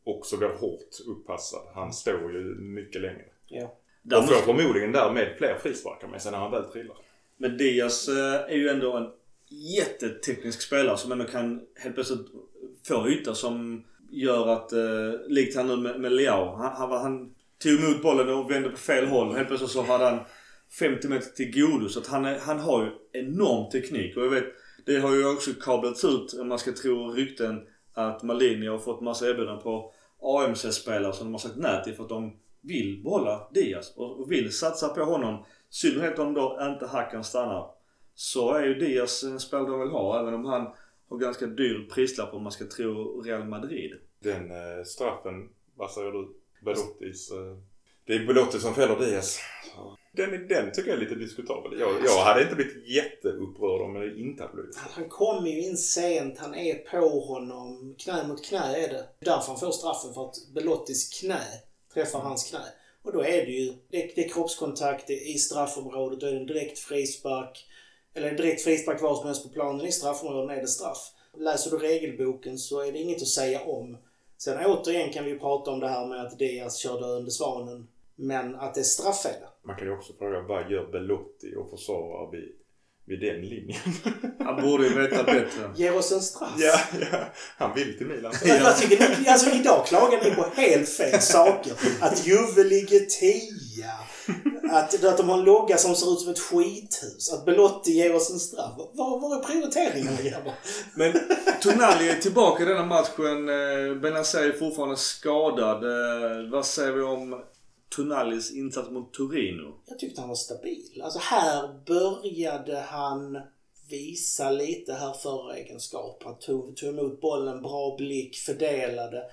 också blir hårt uppassad. Han står ju mycket längre. Ja. Och får förmodligen därmed fler frisparkar med sig när han väl trillar. Men Diaz eh, är ju ändå en jätteteknisk spelare som ändå kan helt plötsligt få yta som gör att, eh, likt han nu med, med Leao. Han, han, han tog emot bollen och vände på fel håll. Helt plötsligt så hade han 50 meter till godo. Så att han, är, han har ju enorm teknik. Och jag vet, det har ju också kablats ut om man ska tro rykten att Malini har fått massa erbjudanden på AMC-spelare som de har sagt nej till för att de vill behålla Diaz och och vill satsa på honom. I synnerhet om då inte Hakan stannar. Så är ju Diaz en spelare de vill ha även om han har ganska dyr prislapp om man ska tro Real Madrid. Den eh, straffen, vad säger du? Belottis. Eh, det är Belotti som fäller Diaz. Den, den tycker jag är lite diskutabel. Jag, jag hade inte blivit jätteupprörd om det inte hade blivit. Han kommer ju in sent. Han är på honom. Knä mot knä är det. Därför han får straffen för att Belottis knä träffar hans knä. Och då är det ju det, det är kroppskontakt det är i straffområdet. Då är det en direkt frispark. Eller direkt frispark var som helst på planen. I straffområdet är det straff. Läser du regelboken så är det inget att säga om. Sen återigen kan vi prata om det här med att Diaz körde under svanen. Men att det är straffel. Man kan ju också fråga vad gör Belotti och försvarar vid, vid den linjen? Han borde ju veta bättre. Ge oss en straff. ja, ja, han vill till Milan. Jag tycker, ni- alltså idag klagar ni på helt fel saker. Att Juve ligger tia. Att, att de har en logga som ser ut som ett skithus. Att Belotti ger oss en straff. Var, var är prioriteringarna grabbar? Men Tonali är tillbaka i denna matchen. Eh, Benazer är fortfarande skadad. Eh, Vad säger vi om Tonalis insats mot Torino? Jag tyckte han var stabil. Alltså här började han visa lite här förra egenskaper. Han tog, tog emot bollen, bra blick, fördelade.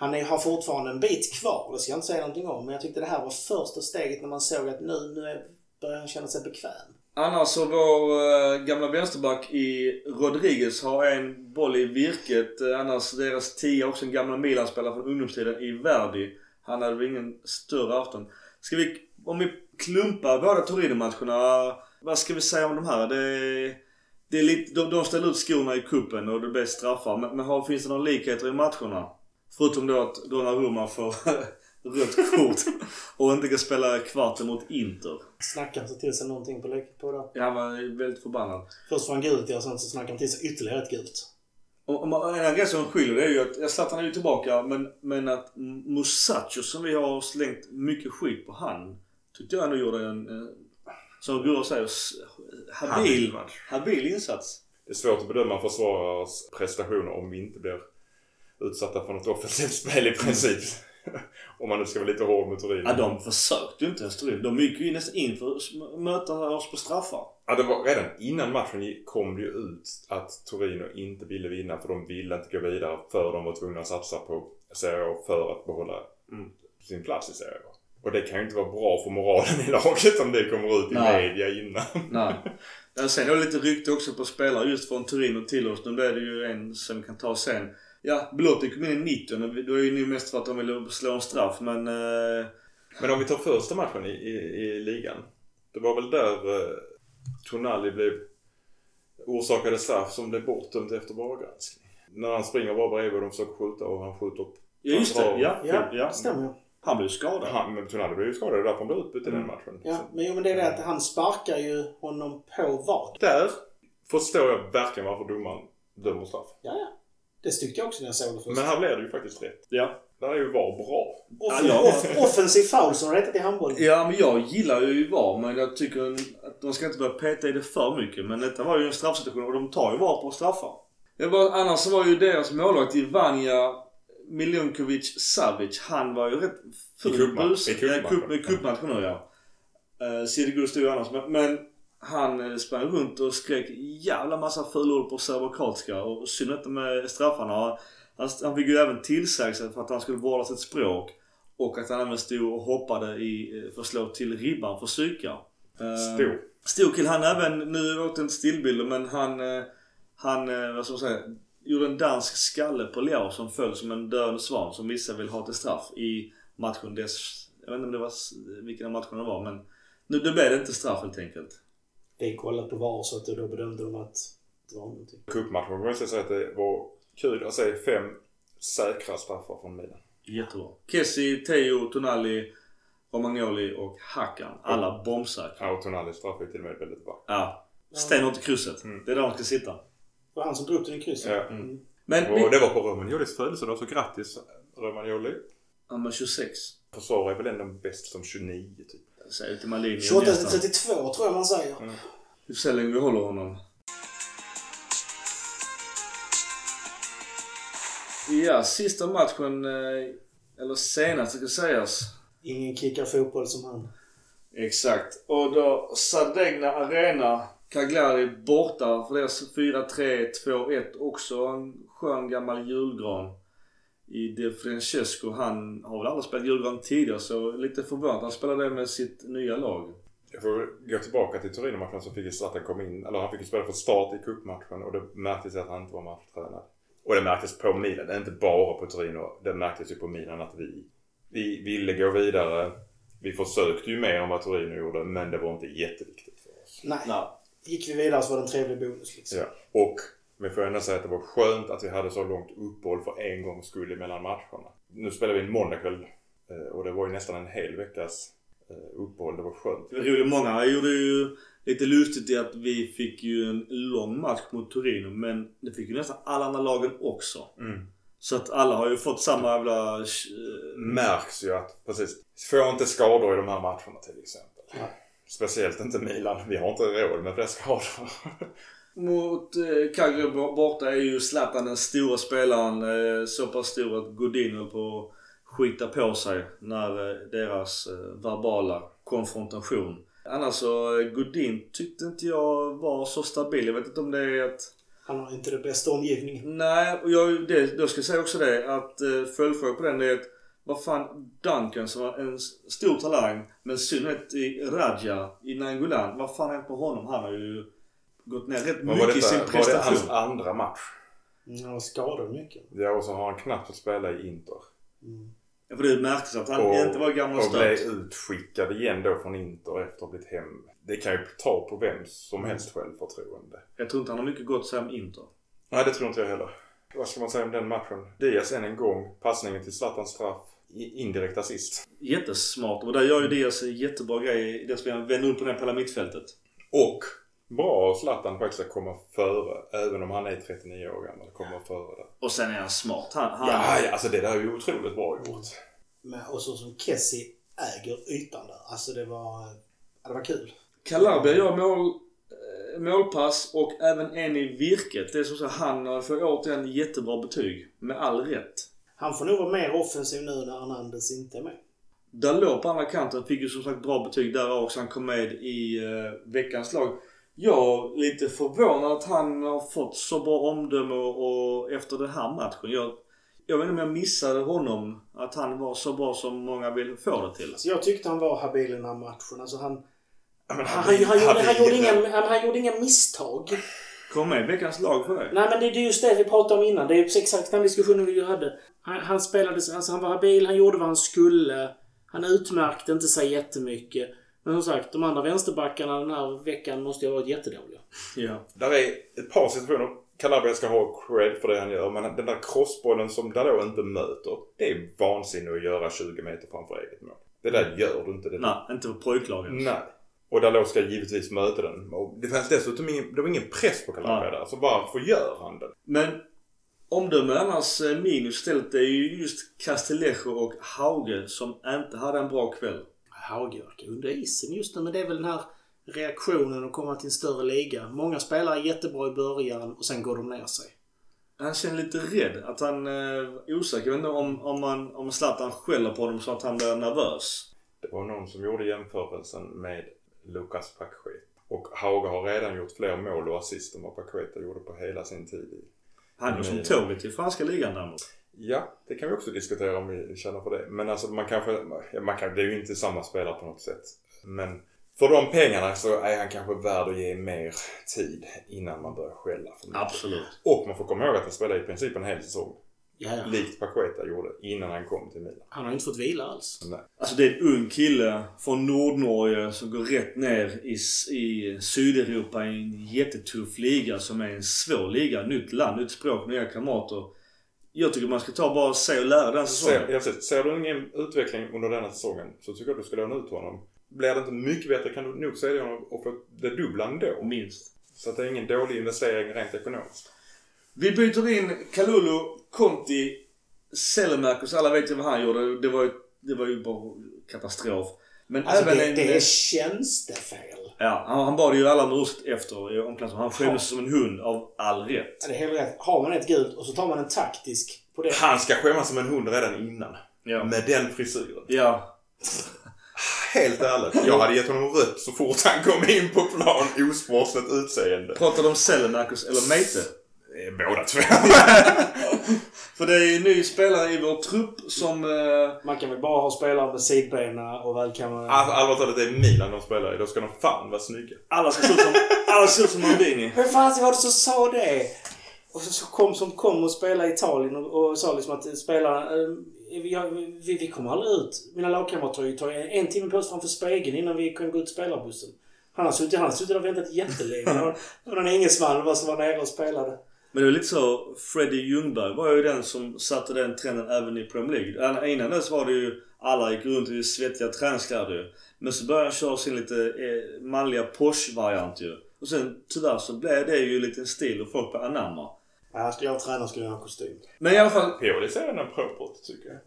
Han är, har fortfarande en bit kvar, det ska jag inte säga någonting om. Men jag tyckte det här var första steget när man såg att nu, nu börjar han känna sig bekväm. Annars så vår eh, gamla vänsterback i Rodriguez har en boll i virket. Eh, annars deras tia också en gamla Milan-spelare från ungdomstiden i Verdi. Han hade väl ingen större afton. Ska vi, om vi klumpar båda Torino-matcherna. Vad ska vi säga om de här? Det, det är lite, de, de ställer ut skorna i kuppen och det blir straffar. Men, men har, finns det några likheter i matcherna? Förutom då att Donnarumma får rött kort och inte kan spela kvarten mot Inter. Snackade han sig till sig någonting på, lek- på det? Ja, Han var väldigt förbannad. Först får han gult ja, och sen så snackade han till sig ytterligare ett gult. Och, och en grej som skiljer det är ju att, jag Zlatan är ju tillbaka men, men att Musacho som vi har slängt mycket skit på han tyckte jag ändå gjorde en, en som Gurra säger, habil, habil insats. Det är svårt att bedöma försvarares prestationer om vi inte blir utsatta för något offensivt spel i princip. om man nu ska vara lite hård mot Turin. Ja, de försökte ju inte ens Turin. De gick ju nästan in för att möta oss på straffar. Ja, det var, redan innan matchen kom det ju ut att Torino inte ville vinna för de ville inte gå vidare för de var tvungna att satsa på Serie för att behålla Mm. sin plats i Serie. Och det kan ju inte vara bra för moralen i laget om det kommer ut i Nej. media innan. Nej. Sen är det lite rykte också på spelare just från Torino till oss. Nu blir det ju en som vi kan ta sen. Ja, Belotti kom in i 90 och det var ju nu mest för att de ville slå en straff men... Eh, Men om vi tar första matchen i, i, i ligan. Det var väl där eh, Tonali blev orsakade straff som blev bortdömt efter VAR-granskning. När han springer bara bredvid och de försöker skjuta och han skjuter upp. ja just det, ja. Ja, ja. det stämmer ju. Han blev skadad. Han, men Tonali blev ju skadad, det är därför han blev utbytt i den Mm. matchen. Ja, men, jo, men det är det att han sparkar ju honom på vad? där förstår jag verkligen varför domaren dömer straff. Ja, ja. Det tyckte jag också när jag såg det först. Men här blev det ju faktiskt rätt. Ja. Där är ju VAR bra. Off- Ja, off- offensiv foul som det heter i handboll. Ja, men jag gillar ju VAR men jag tycker att de ska inte börja peta i det för mycket. Men detta var ju en straffsituation och de tar ju VAR på straffar. Det var, annars var ju deras målvakt Ivanja Milunkovic Savic, han var ju rätt full I cupmatch- bus. i cupmatchen. cup- i cupmatchen nu ja. Uh, Sidi stod ju annars men, men han eh, sprang runt och skrek jävla massa fulord på serbokroatiska och synd inte med straffarna. Han, han fick ju även tillsägelse för att han skulle vårda sitt språk. Och att han även stod och hoppade i, eh, för att slå till ribban för psyka. Eh, Stor. Stor kill. Han även, nu åkte inte stillbilder men han, han, vad ska man säga, gjorde en dansk skalle på Leao som föll som en döende svan som vissa vill ha till straff i matchen dess, jag vet inte om det var, vilken av matcherna det var men nu det blev det inte straff helt enkelt. Det är kollat på VAR så att då bedömde de att det var någonting. Cupmatchen kan man säga att det var kul att se fem säkra straffar från Milan. Jättebra. Kessi, Teo, Tonali, Romagnoli och Hakan. Alla bombsäkra. Ja, och Tonalis straff är till och med väldigt vacker. Ja. Stenhårt i krysset. Mm. Det är där de ska sitta. Det var han som drog upp den i krysset. Ja. Mm. Men Och vi... det var på Romagnolis födelsedag, så grattis Romagnoli. Han var 26. Försvarar är väl ändå bäst som 29 typ. Säger till Malini 28 till nästan. 32 tror jag man säger. Vi får se hur länge vi håller honom. Ja, sista matchen, eh, eller senast ska sägas. Ingen kickar fotboll som han. Exakt. Och då Sardegna Arena, Cagliari borta för deras 4-3, 2-1. Också en skön gammal julgran. I De Francesco. Han har väl aldrig spelat julgran tidigare så lite förvånad. Han spelade med sitt nya lag. Jag får gå tillbaka till Torino-matchen så fick ju Zlatan komma in, eller han fick ju spela från start i cupmatchen och det märktes att han inte var matchtränad. Och det märktes på Milan, det är inte bara på Torino. Det märktes ju på Milan att vi, vi ville gå vidare. Vi försökte ju mer än vad Torino gjorde men det var inte jätteviktigt för oss. Nej. Nej. Gick vi vidare så var det en trevlig bonus liksom. Ja. Och Men jag får ändå säga att det var skönt att vi hade så långt uppehåll för en gångs skull mellan matcherna. Nu spelar vi en måndagkväll eh, och det var ju nästan en hel veckas eh, uppehåll. Det var skönt. Det var roligt. Många gjorde ju lite lustigt i att vi fick ju en lång match mot Torino. Men det fick ju nästan alla andra lagen också. Mm. Så att alla har ju fått samma jävla... eh, Märks ju att, precis. Får inte skador i de här matcherna till exempel. Speciellt inte Milan. Vi har inte råd med fler skador. Mot eh, Cagliari borta är ju Zlatan den stora spelaren. Eh, så pass stor att Godin höll på att skita på sig när eh, deras eh, verbala konfrontation. Annars så, eh, Godin tyckte inte jag var så stabil. Jag vet inte om det är att... Han har inte den bästa omgivningen. Nej, och jag, det, jag ska säga också det att eh, följdfråga på den är att vad fan Duncan som var en stor talang men i synnerhet i Radja i Nangolan. Vad fan hänt med honom? Han har ju gått ner rätt Men mycket i sin detta, var det hans prestation. andra match? Mm, Han var skadad mycket. Ja, och så har han knappt fått spela i Inter. Mm. Ja, för det märktes att han Och- inte var gammal Och blev stöt. utskickad igen då från Inter efter att ha blivit hem. Det kan ju ta på vem som helst självförtroende. Jag tror inte han har mycket gott att säga om Inter. Nej, det tror inte jag heller. Vad ska man säga om den matchen? Diaz än en gång. Passningen till Zlatans straff. Indirekt assist. Jättesmart. Och där gör ju Diaz jättebra grej i det som vänder upp på det här hela mittfältet. Och bra av Zlatan faktiskt att komma före. Även om han är 39 år gammal. Komma före där. Och sen är han smart. Han, han, Ja, ja, alltså det där är ju otroligt bra gjort. Men, och så som Kessie äger ytan där. Alltså det var... Ja, det var kul. Calabria gör mål, eh, målpass och även en i virket. Det är som så att han får återigen jättebra betyg. Med all rätt. Han får nog vara mer offensiv nu när Hernandez inte är med. Dalot på andra kanten fick ju som sagt bra betyg där också. Han kom med i uh, veckans lag. Jag är lite förvånad att han har fått så bra omdöme och, efter den här matchen. Jag, jag vet inte om jag missade honom. Att han var så bra som många vill få det till. Så jag tyckte han var habil i den här matchen. Alltså han, han, han, han, gjorde, han, gjorde hade- inga, han, han gjorde inga misstag. Kom med veckans lag för det. Nej men det, det är just det vi pratade om innan. Det är exakt den diskussionen vi hade. Han, han spelade, alltså han var habil, han gjorde vad han skulle. Han utmärkte inte sig jättemycket. Men som sagt, de andra vänsterbackarna den här veckan måste ju ha varit jättedåliga. Ja. Där är ett par situationer. Calabria ska ha cred för det han gör. Men den där crossbollen som Dalot inte möter. Det är vansinne att göra 20 meter framför eget mål. Det där gör du inte. Det Nej, inte på pojklagen. Nej. Och Dalot ska givetvis möta den. Och det fanns dessutom ingen, det var ingen press på Calabria Nej. där. Så varför gör han den? Men omdöme annars eh, minus stället är ju just Castillejo och Hauge som inte hade en bra kväll. Hauge verkar under isen just nu, men det är väl den här reaktionen att komma till en större liga. Många spelare är jättebra i början och sen går de ner sig. Han känner lite rädd. Att han eh, är osäker. Jag vet inte om, om, man, om Zlatan skäller på honom så att han blir nervös. Det var någon som gjorde jämförelsen med Lucas Paquet. Och Hauge har redan gjort fler mål och assist än vad Paqueta gjorde på hela sin tid i Han går som tåget till franska ligan däremot. Ja, det kan vi också diskutera om vi känner för det. Men alltså man kanske, man kan, det är ju inte samma spelare på något sätt. Men för de pengarna så är han kanske värd att ge mer tid innan man börjar skälla för mycket. Absolut. Och man får komma ihåg att han spelade i princip en hel säsong. Ja, ja. Likt Paqueta gjorde innan han kom till Milan. Han har inte fått vila alls. Nej. Alltså det är en ung kille från Nordnorge som går rätt ner i, i Sydeuropa i en jättetuff liga som är en svår liga. Nytt land, nytt språk, nya kamrater. Jag tycker man ska ta bara se och lära den säsongen. Ser, ja, precis. ser du ingen utveckling under denna säsongen så tycker jag du ska låna ut honom. Blir det inte mycket bättre kan du nog sälja honom och få det dubbla ändå. Minst. Så att det är ingen dålig investering rent ekonomiskt. Vi byter in Kalulu, Conti, Selemakers. Alla vet ju vad han gjorde. Det var ju, det var ju bara katastrof. Men Alltså även det, en... det är tjänstefel. Ja, han, han bad ju alla om ursäkt efter i omklädningsrummet. Han skämdes som en hund av all rätt. Ja, det är helt rätt. Har man ett gult och så tar man en taktisk på det. Han ska skämmas som en hund redan innan. Ja. Med den frisyren. Ja. Helt ärligt. Jag hade gett honom rött så fort han kom in på plan. Osportsligt utseende. Pratar du om Selemakers eller Meite? Eh, Båda två. För det är en ny spelare i vår trupp som... Eh, Man kan väl bara ha spelare med sidbena och välkammade... Alltså, allvarligt talat, det är Milan de spelar i. Då ska de fan vara snygga. alla ska se ut som, alla ska ut som Maldini. Vem fan var det som sa det? Och så, kom som kom och spelade i Italien och, och sa liksom att spelarna... Eh, vi, vi, vi kommer aldrig ut. Mina lagkamrater ju tagit en timme på oss framför spegeln innan vi kan gå ut spelarbussen. Han har suttit, han har suttit och väntat jättelänge. Det var- någon engelsman som var nere och spelade. Men det är lite så, Freddie Ljungberg var ju den som satte den trenden även i Premier League. Innan dess var det ju, alla gick runt i svettiga träningskläder ju. Men så började han köra sin lite eh, manliga Porsche-variant ju. Och sen tyvärr så blev det ju lite en stil och folk började anamma. Ja, skulle jag träna skulle jag ha kostym. Men i alla fall, Pioli ser en propert tycker jag.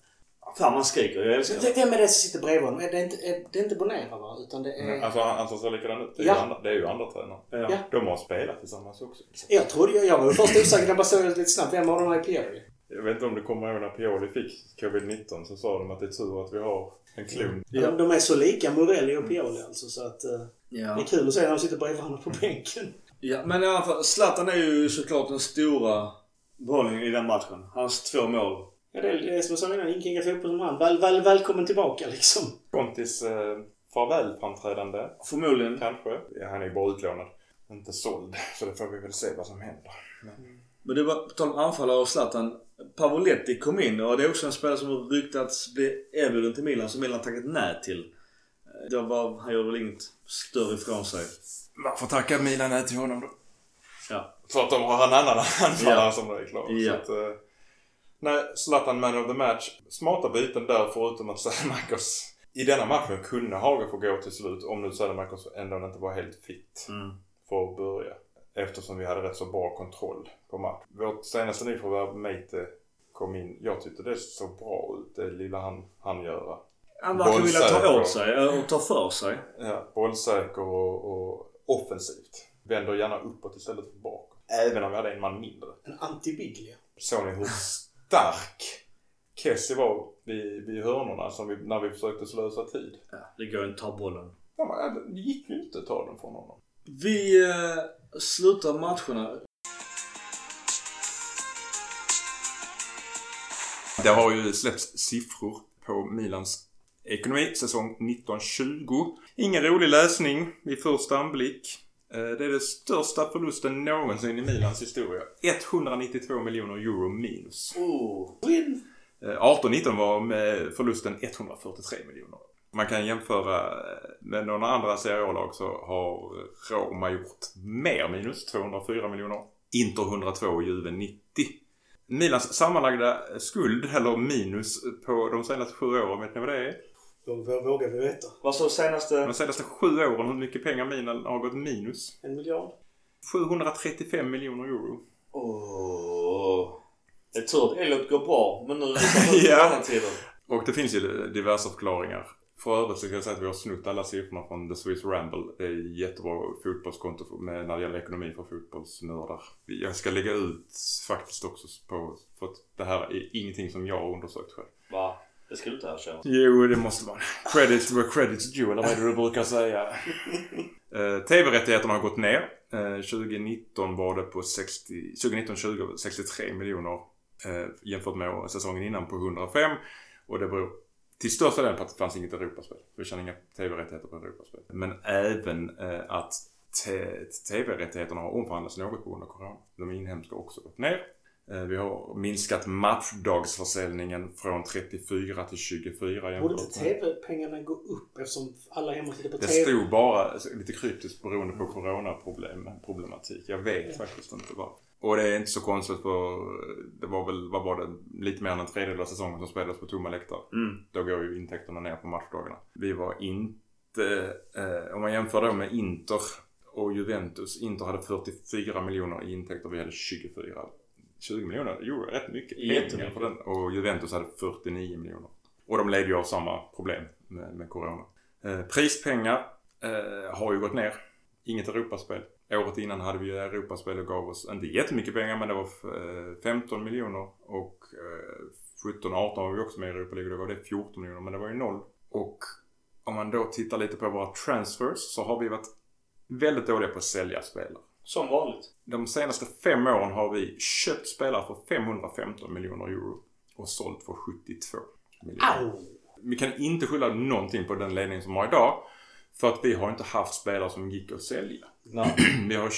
Fan man skriker. Jag älskar det. Vem är det som sitter bredvid honom? Det är inte, är, det är inte Bonera va? Utan det är... Alltså han, han som ser likadan ut, det är, Ja. ju andra, det är ju andra tränare. Ja. Ja. De har spelat tillsammans också. Jag trodde, jag, jag var ju först osäker när jag bara såg det lite snabbt. Vem av dem är Pieri? Jag vet inte om du kommer ihåg när Pioli fick covid-19 så sa de att det är tur att vi har en klon. Ja. De, de är så lika Morelli och Pioli alltså så att... eh, Det är Ja. kul att se när de sitter bredvid varandra på bänken. ja. Men i alla fall, Zlatan är ju såklart den stora behållningen i den matchen. Hans två mål. Ja, det är, det är som jag sa innan, ingen kan fotboll som han. Väl, väl, välkommen tillbaka liksom. Contis eh, farvälframträdande. Förmodligen. Kanske. Ja, han är ju bara utlånad. Inte såld. Så det får vi väl se vad som händer. Men... Men det var, på tal om anfallare och Zlatan. Pavoletti kom in och det är också en spelare som har ryktats bli erbjuden till Milan som Milan tackat nej till. Eh, Det var, han gjorde väl inget större ifrån sig. Man får tacka Milan nej till honom då. Ja. För att de har en annan anfallare Ja. som är klar. Ja. Så att, nej, Zlatan man of the match. Smarta byten där förutom att Sädemakos i denna matchen kunde Haga få gå till slut om nu Sädemakos ändå inte var helt fit Mm. för att börja. Eftersom vi hade rätt så bra kontroll på matchen. Vårt senaste nyförvärv Meite kom in. Jag tyckte det såg bra ut det lilla han, han göra. Han verkar vilja ta åt sig eh, och ta för sig. Ja, bollsäker och, och offensivt. Vänder gärna uppåt istället för bakåt. Även om vi hade en man mindre. En anti-Biglia. Såg ni hur stark Kessie var vid, vid hörnorna som vi, när vi försökte slösa tid? Ja, det går inte att ta bollen. Ja, men Det gick ju inte att ta den från honom. Vi eh, slutar matcherna. Det har ju släppts siffror på Milans ekonomi säsong 1920. Ingen rolig läsning vid första anblick. Eh, Det är den största förlusten någonsin i Milans historia. 192 miljoner euro minus. Oh. Win! Eh, 18-19 var med förlusten 143 miljoner. Man kan jämföra eh, med några andra Serie A-lag så har Roma gjort mer minus, 204 miljoner. Inter 102 och Juve 90. Milans sammanlagda skuld, eller minus, på de senaste sju åren, vet ni vad det är? Vågar, vågar vi veta? Vad sa senaste? De senaste sju åren, hur mycket pengar Milan har gått minus? En miljard? 735 miljoner euro. Åh. Det är tur att Elliot går bra, men nu är det Ja. tider. Och det finns ju diverse förklaringar. För övrigt så kan jag säga att vi har snott alla siffrorna från The Swiss Ramble. Det är jättebra fotbollskonto med, när det gäller ekonomi för fotbollsnördar. Jag ska lägga ut faktiskt också på, för att det här är ingenting som jag har undersökt själv. Va? Det du inte erkänna. Jo, det måste man. Credit where credit's due, eller vad är det du brukar säga? Eh, TV-rättigheterna har gått ner. Eh, 2019 var det på 60, 2019-20 63 miljoner eh, jämfört med säsongen innan på 105. Och det beror till största delen på att det fanns inget Europaspel. Vi tjänar inga TV-rättigheter på Europaspel. Men även eh, att te- TV-rättigheterna har omförhandlats något på grund av Corona. De inhemska har också gått ner. Eh, Vi har minskat matchdagsförsäljningen från 34 till 24 Borde inte TV-pengarna gå upp eftersom alla hemma tittar på det TV? stod bara lite kryptiskt beroende på coronaproblematik. Jag vet faktiskt inte varför. Och det är inte så konstigt för det var väl, vad var det, lite mer än en tredjedel av säsongen som spelades på tomma läktare. Mm. Då går ju intäkterna ner på matchdagarna. Vi var inte, eh, om man jämför då med Inter och Juventus. Inter hade 44 miljoner i intäkter, vi hade 24. 20 miljoner euro, rätt mycket pengar för den. Och Juventus hade 49 miljoner. Och de led ju av samma problem med, med Corona. Eh, prispengar eh, har ju gått ner. Inget Europaspel. Året innan hade vi ju Europaspel och gav oss, inte jättemycket pengar men det var eh, 15 miljoner och eh, 17-18 var vi också med i Europa League och då var det 14 miljoner men det var ju noll. Och om man då tittar lite på våra transfers så har vi varit väldigt dåliga på att sälja spelare. Som vanligt. De senaste fem åren har vi köpt spelare för 515 miljoner euro och sålt för 72 miljoner. Au! Vi kan inte skylla någonting på den ledningen som har idag. För att vi har inte haft spelare som gick att sälja. Nej. Vi har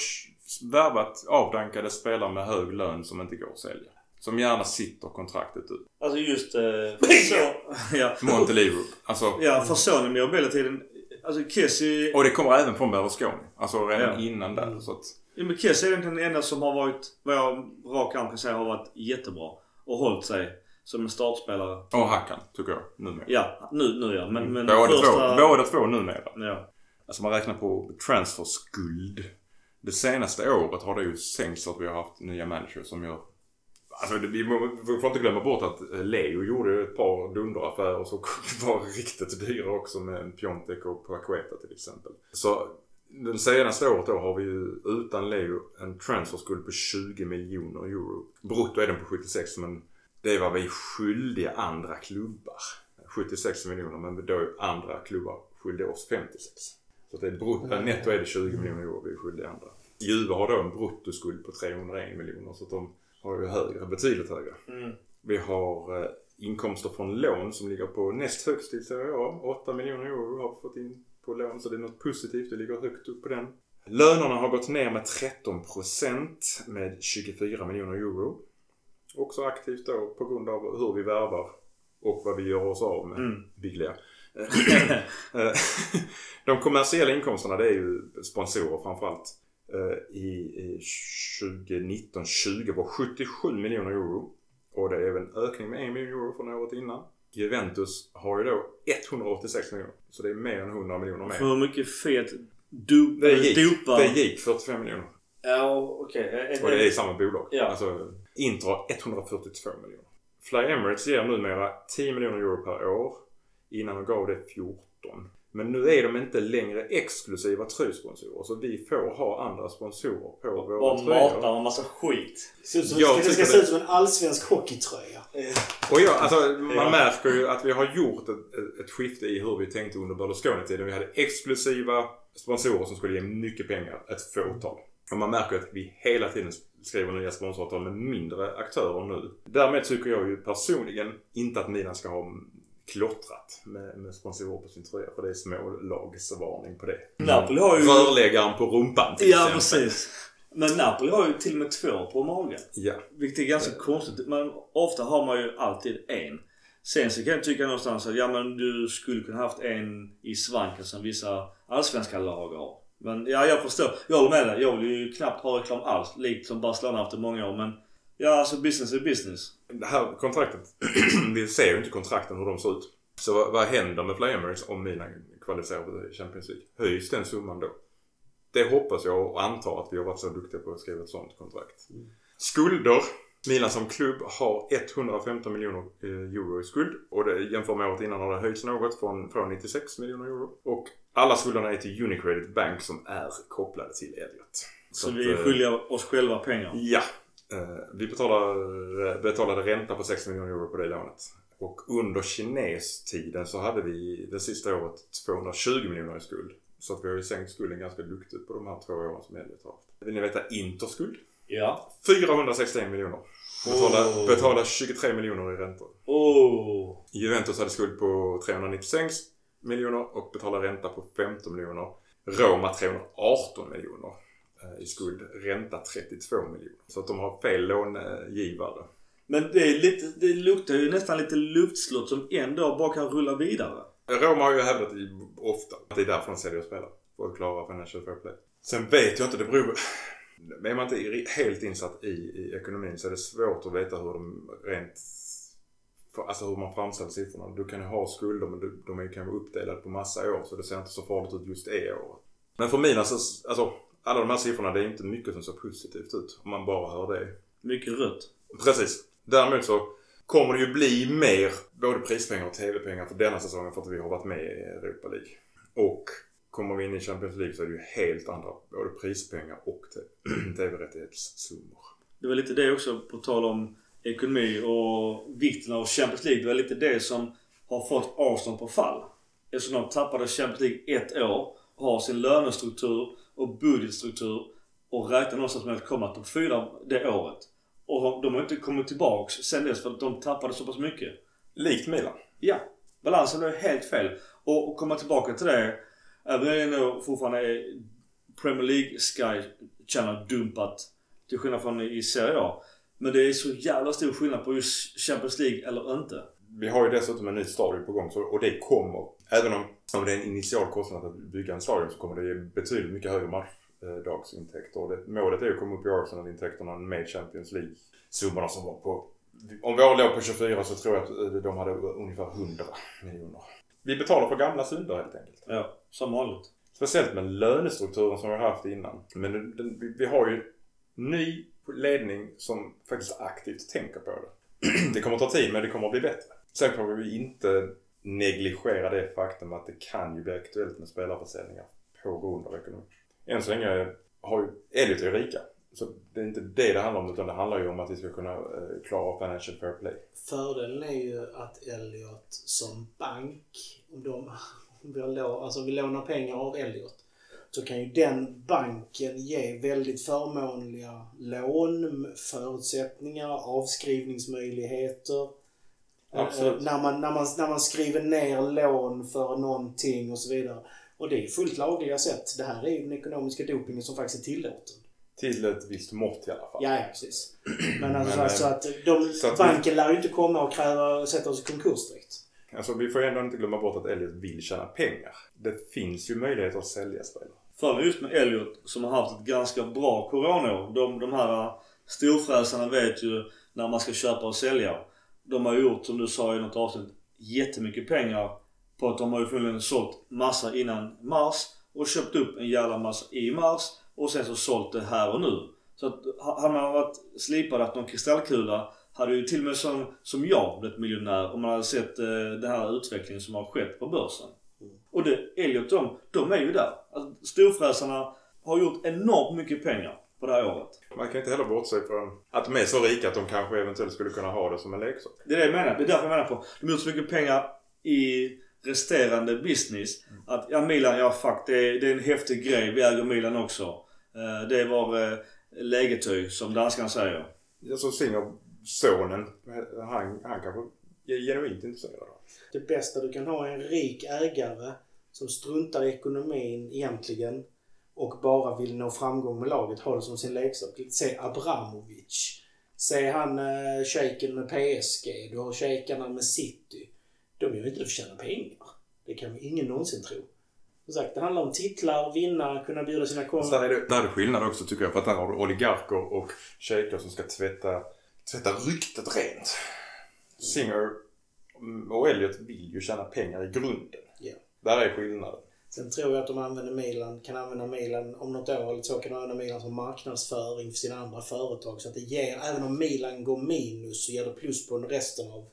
värvat avdankade spelare med hög lön som inte går att sälja. Som gärna sitter kontraktet ut. Alltså just... Eh, så, ja. Montelivro. Alltså, Ja, för Sony med mobiletiden. Alltså Kessie... och det kommer även från Berlusconi. Alltså redan Ja. innan där. Så att Ja, men Kies är egentligen den enda som har varit, vad jag rak arm kan säga, har varit jättebra. Och hållit sig som en startspelare. Och Hackan, tycker jag, numera. Ja, nu, nu ja. Men, men båda, första... två, båda två numera. Ja. Alltså man räknar på transferskuld. Det senaste året har det ju sänkts att vi har haft nya managers som gör Alltså vi, vi får inte glömma bort att eh, Leo gjorde ett par dunderaffärer som var riktigt dyra också med Piontek och Paqueta till exempel. Så det senaste året då har vi ju utan Leo en transferskuld på 20 miljoner euro. Brutto är den på 76 men det är vad vi är skyldiga andra klubbar. 76 miljoner men då är andra klubbar skyldiga oss 56. Så att det är brutto, eh, netto är det 20 miljoner euro vi är skyldiga andra. Juve har då en bruttoskuld på 301 miljoner så att de har ju högre, betydligt högre. Mm. Vi har eh, inkomster från lån som ligger på näst högst i Serie A. 8 miljoner euro har vi fått in på lån så det är något positivt. Det ligger högt upp på den. Lönerna har gått ner med 13% med 24 miljoner euro. Också aktivt då på grund av hur vi värvar och vad vi gör oss av med. Mm. Biglia. Eh, De kommersiella inkomsterna det är ju sponsorer framförallt. Eh, I, i 2019-20 var 77 miljoner euro. Och det är väl en ökning med 1 miljon euro från året innan. Juventus har ju då 186 miljoner. Så det är mer än 100 miljoner mer. För hur mycket fet du, Det gick, dopar... det gick 45 miljoner. Ja, okej. Och det är i samma bolag. Ja. Alltså, Inter har 142 miljoner. Fly Emirates ger numera 10 miljoner euro per år. Innan de gav det 14. Men nu är de inte längre exklusiva tröjsponsorer. Så vi får ha andra sponsorer på våra tröjor. matar en massa skit. Det Jag ska se ut som en allsvensk hockeytröja. Och ja, alltså, man Ja. märker ju att vi har gjort ett, ett, ett skifte i hur vi tänkte under Berlusconi-tiden. Vi hade exklusiva sponsorer som skulle ge mycket pengar. Ett fåtal. Och man märker att vi hela tiden skriver nya sponsoravtal med mindre aktörer nu. Därmed tycker jag ju personligen inte att Milan ska ha klottrat med, med sponsorer på sin tröja. För det är smålagsvarning på det. Napoli har ju... Rörläggaren på rumpan till Ja, exempel. precis. Men Napoli har ju till och med två på magen. Ja. Vilket är ganska konstigt. Men ofta har man ju alltid en. Sen så kan jag tycka någonstans att ja men du skulle kunna haft en i svanken som vissa allsvenska lag har. Men ja, jag förstår. Jag håller med dig. Jag vill ju knappt ha reklam alls. Likt som Barcelona haft i många år. Men ja, alltså business är business. Det här kontraktet, vi ser ju inte kontrakten hur de ser ut. Så vad, vad händer med Fly Emirates om Milan kvalificerar för Champions League? Höjs den summan då? Det hoppas jag och antar att vi har varit så duktiga på att skriva ett sånt kontrakt. Skulder. Milan som klubb har 115 miljoner eh, euro i skuld. Och det, jämfört med året innan har det höjts något från, från 96 miljoner euro. Och alla skulderna är till Unicredit Bank som är kopplade till Elliot. Så, att, vi är eh, skyldiga oss själva pengar. Ja. Eh, vi betalar, betalade ränta på 6 miljoner euro på det lånet. Och under kinestiden så hade vi det sista året 220 miljoner i skuld. Så att vi har ju sänkt skulden ganska duktigt på de här två åren som Elliot har haft. Vill ni veta Interskuld? Ja. 461 miljoner. Betala, Oh. betala 23 miljoner i räntor. Oh. Juventus hade skuld på 396 miljoner och betalar ränta på 15 miljoner. Roma 318 miljoner eh, i skuld. Ränta 32 miljoner. Så att de har fel långivare. Men det, är lite, det luktar ju nästan lite luftslott som ändå bara kan rulla vidare. Roma har ju hävdat ofta att det är därför de säljer spelare. För att klara financial fair play. Sen vet jag inte, det beror... Är man inte helt insatt i, i ekonomin så är det svårt att veta hur de rent... För, alltså hur man framställer siffrorna. Du kan ju ha skulder men de är- kan vara uppdelade på massa år så det ser inte så farligt ut just det året. Men för Milan så, alltså alla de här siffrorna det är inte mycket som ser positivt ut om man bara hör det. Mycket rött. Precis. Däremot så kommer det ju bli mer både prispengar och TV-pengar för denna säsongen för att vi har varit med i Europa League. Och kommer vi in i Champions League så är det ju helt andra både prispengar och TV-rättighetssummor. Det var lite det också på tal om ekonomi och vikten av Champions League. Det var lite det som har fått Arsenal på fall. Eftersom de tappade Champions League ett år, har sin lönestruktur och budgetstruktur och räknar någonstans med att komma topp fyra det året. Och de har inte kommit tillbaks sen dess för att de tappade så pass mycket. Likt Milan. Ja, balansen är helt fel. Och, och komma tillbaka till det. Även om det fortfarande är Premier League Sky Channel dumpat till skillnad från i Serie A. Men det är så jävla stor skillnad på just Champions League eller inte. Vi har ju dessutom en ny stadion på gång och det kommer, även om, om det är en initial kostnad att bygga en stadion så kommer det ge betydligt mycket högre match, TV-dagsintäkter. Och det, målet är ju att komma upp i Arsenal-intäkterna med Champions League-summorna som var på... Om vår låg på 24 så tror jag att eh, de hade ungefär 100 miljoner. Vi betalar för gamla synder helt enkelt. Ja, som vanligt. Speciellt med lönestrukturen som vi har haft innan. Men den, den, vi, har ju ny ledning som faktiskt aktivt tänker på det. det kommer ta tid men det kommer att bli bättre. Sen kommer vi inte negligera det faktum att det kan ju bli aktuellt med spelarförsäljningar på grund av ekonomi. Än så länge har ju Elliot är rika. Så det är inte det det handlar om utan det handlar ju om att vi ska kunna klara klara financial fair play. Fördelen är ju att Elliot som bank, om, de, om vi, har lå, alltså vi lånar pengar av Elliot, så kan ju den banken ge väldigt förmånliga lån, förutsättningar, avskrivningsmöjligheter. Absolut. När man, när, man, när man skriver ner lån för någonting och så vidare. Och det är fullt lagliga sätt. Det här är ju den ekonomiska dopingen som faktiskt är tillåten. Till ett visst mått i alla fall. Ja, ja precis. Men alltså, Men, eh, att, de, så att vi- banken lär ju inte komma och kräva sätta oss i konkurs direkt. Alltså vi får ju ändå inte glömma bort att Elliot vill tjäna pengar. Det finns ju möjligheter att sälja spelare. Fördelen just med Elliot som har haft ett ganska bra coronaår. De, de här storfräsarna vet ju när man ska köpa och sälja. De har gjort, som du sa i något avsnitt, jättemycket pengar på att de har ju förmodligen sålt massa innan mars och köpt upp en jävla massa i mars och sen så sålt det här och nu. Så att hade man varit slipad att någon kristallkula hade ju till och med som, som jag blivit miljonär om man hade sett eh, den här utvecklingen som har skett på börsen. Och det, Elliot de, de är ju där. Alltså, storfräsarna har gjort enormt mycket pengar på det här året. Man kan inte heller bortse från att de är så rika att de kanske eventuellt skulle kunna ha det som en leksak. Det är det jag menar. Det är därför jag menar på. De har gjort så mycket pengar i resterande business. Att ja Milan, ja fuck det är, det är en häftig grej. Vi äger Milan också. Eh, det var eh, lägetöj som danskarna säger. Alltså Singer, sonen, han, han kanske är genuint intresserad av det. Det bästa du kan ha är en rik ägare som struntar i ekonomin egentligen och bara vill nå framgång med laget. Ha det som sin leksak. Se Abramovic. Se han eh, shejken med PSG. Du har shejkarna med City. De gör ju inte det för att tjäna pengar. Det kan ingen någonsin tro. Som sagt, det handlar om titlar, vinna, kunna bjuda sina kompisar. där är det, där är det skillnad också tycker jag. För att där har du oligarker och shejker som ska tvätta, tvätta ryktet rent. Singer och Elliot vill ju tjäna pengar i grunden. Ja. Där är skillnaden. Sen tror jag att de använder Milan, kan använda Milan om något år eller så kan de använda Milan som marknadsföring för sina andra företag. Så att det ger, även om Milan går minus så ger det plus på resten av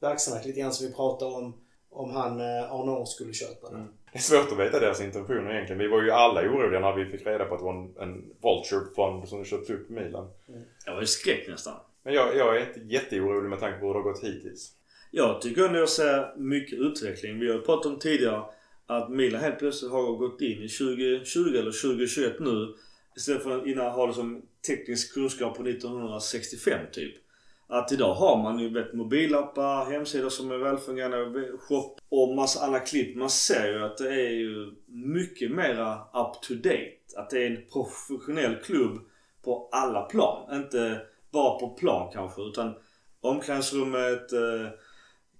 verksamheten. Lite grann som vi pratade om om han eh, Arnaud skulle köpa det. Det är svårt att veta deras intentioner egentligen. Vi var ju alla oroliga när vi fick reda på att det var en, en Vulture-fond som köpte upp Milan. Jag var ju skräck nästan. Men jag, jag är inte jätteorolig med tanke på hur det har gått hittills. Jag tycker ändå jag ser mycket utveckling. Vi har ju pratat om tidigare att Milan helt plötsligt har gått in i 2020 eller 2021 nu. Istället för att innan ha det som teknisk kunskap på 1965 typ. Att idag har man ju vet, mobilappar, hemsidor som är välfungerande, shop och massa andra klipp. Man ser ju att det är ju mycket mera up to date. Att det är en professionell klubb på alla plan. Inte bara på plan kanske utan omklädningsrummet, eh,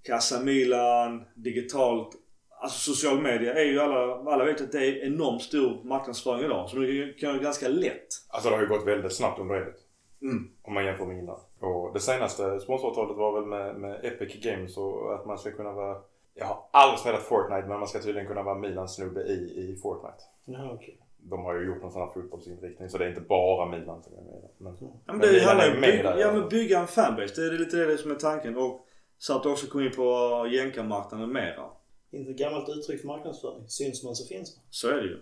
Casa Milan, digitalt. Alltså social media är ju alla, alla vet att det är enormt stor marknadsföring idag. Så det kan vara ganska lätt. Alltså det har ju gått väldigt snabbt under året. Mm. Om man jämför med innan. Och det senaste sponsoravtalet var väl med, med Epic Games och att man ska kunna vara... Jag har aldrig spelat Fortnite men man ska tydligen kunna vara Milans snubbe i, i Fortnite. Jaha, okej. De har ju gjort någon sån här fotbollsinriktning så det är inte bara Milan som är med. Men, Ja, men men det handlar ju om med där. ja, men bygga en fanbase. Det är lite det som är tanken. Och så att du också kommer in på jänkarmarknaden mera. Inte ett gammalt uttryck för marknadsföring. Syns man så finns man. Så är det ju.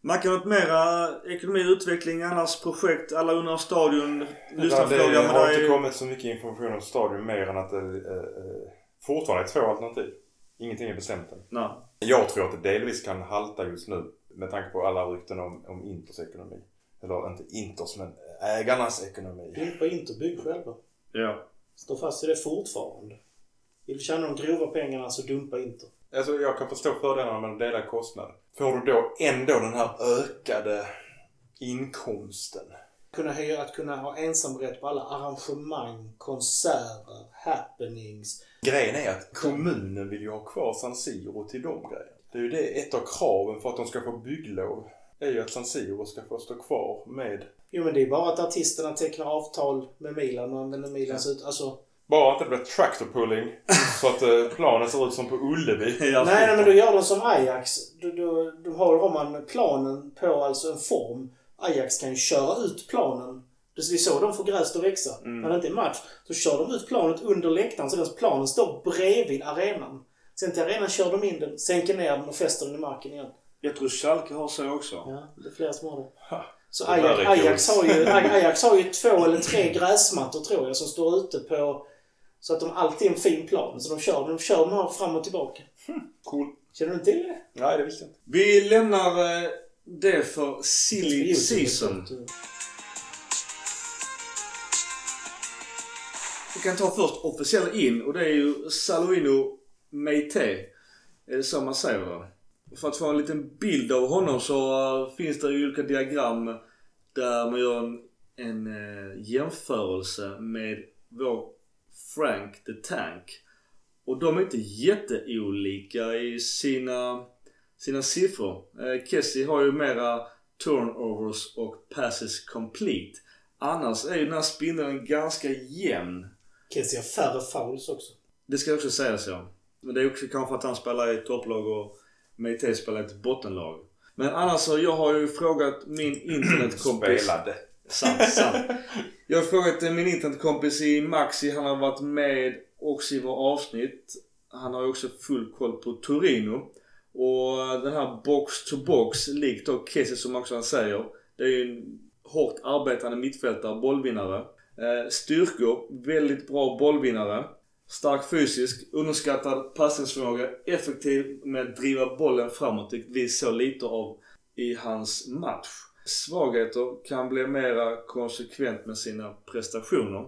Man kan något mera ekonomi, utveckling, annars projekt, alla undrar stadion, lyssnarfråga. det har inte är... kommit så mycket information om stadion mer än att det eh, eh, fortfarande är två alternativ. Ingenting är bestämt än. Nej. Jag tror att det delvis kan halta just nu med tanke på alla rykten om, om Inters ekonomi. Eller inte Inters men ägarnas ekonomi. Dumpa inte och bygg själva. Ja. Stå fast i det fortfarande. Vill du tjäna de grova pengarna så dumpa inte. Alltså jag kan förstå fördelarna med en delad kostnad. Får du då ändå den här ökade inkomsten? Kunna hyra, att kunna ha ensamrätt på alla arrangemang, konserter, happenings. Grejen är att kommunen vill ju ha kvar San Siro till de grejerna. Det är ju det ett av kraven för att de ska få bygglov. är ju att San Siro ska få stå kvar med... Jo men det är bara att artisterna tecknar avtal med Milan och använder Milans ut... Alltså... Bara att det blir tractor pulling så att eh, planen ser ut som på Ullevi. Nej, nej men då gör de som Ajax. Då, då, då har, har man planen på alltså en form. Ajax kan ju köra ut planen. Det är så de får gräset att växa. Mm. När det inte är match så kör de ut planet under läktaren så den planen står bredvid arenan. Sen till arenan kör de in den, sänker ner den och fäster den i marken igen. Jag tror Schalke har så också. Ja, det är flera som har det. Så Ajax, Ajax, har ju, Ajax har ju två eller tre gräsmattor tror jag som står ute på så att de alltid är en fin plan. Så de kör, de kör här fram och tillbaka. Cool. Känner du inte till det? Nej, det visste jag inte. Vi lämnar eh, det för silly season. Vi kan ta först officiella in och det är ju Saluino Meite. Är det så man säger? För att få en liten bild av honom så eh, finns det ju olika diagram där man gör en, en eh, jämförelse med vår Frank the Tank. Och de är inte jätteolika i sina, sina siffror. Eh, Kessie har ju mera turnovers och passes complete. Annars är ju den här spindeln ganska jämn. Kessie har färre fouls också. Det ska också sägas ja. Men det är också kanske att han spelar i ett topplag och Meite spelar i ett bottenlag. Men annars så, jag har ju frågat min internetkompis. Spelade. Sant, sant. Jag har frågat eh, min internetkompis i Maxi. Han har varit med också i våra avsnitt. Han har ju också full koll på Torino. Och den här box to box, likt då Kessie som också han säger. Det är ju en hårt arbetande mittfältare, bollvinnare. Eh, styrkor, väldigt bra bollvinnare. Stark fysisk, underskattad passningsförmåga, effektiv med att driva bollen framåt. Vilket vi såg lite av i hans match. Svagheter kan bli mera konsekvent med sina prestationer.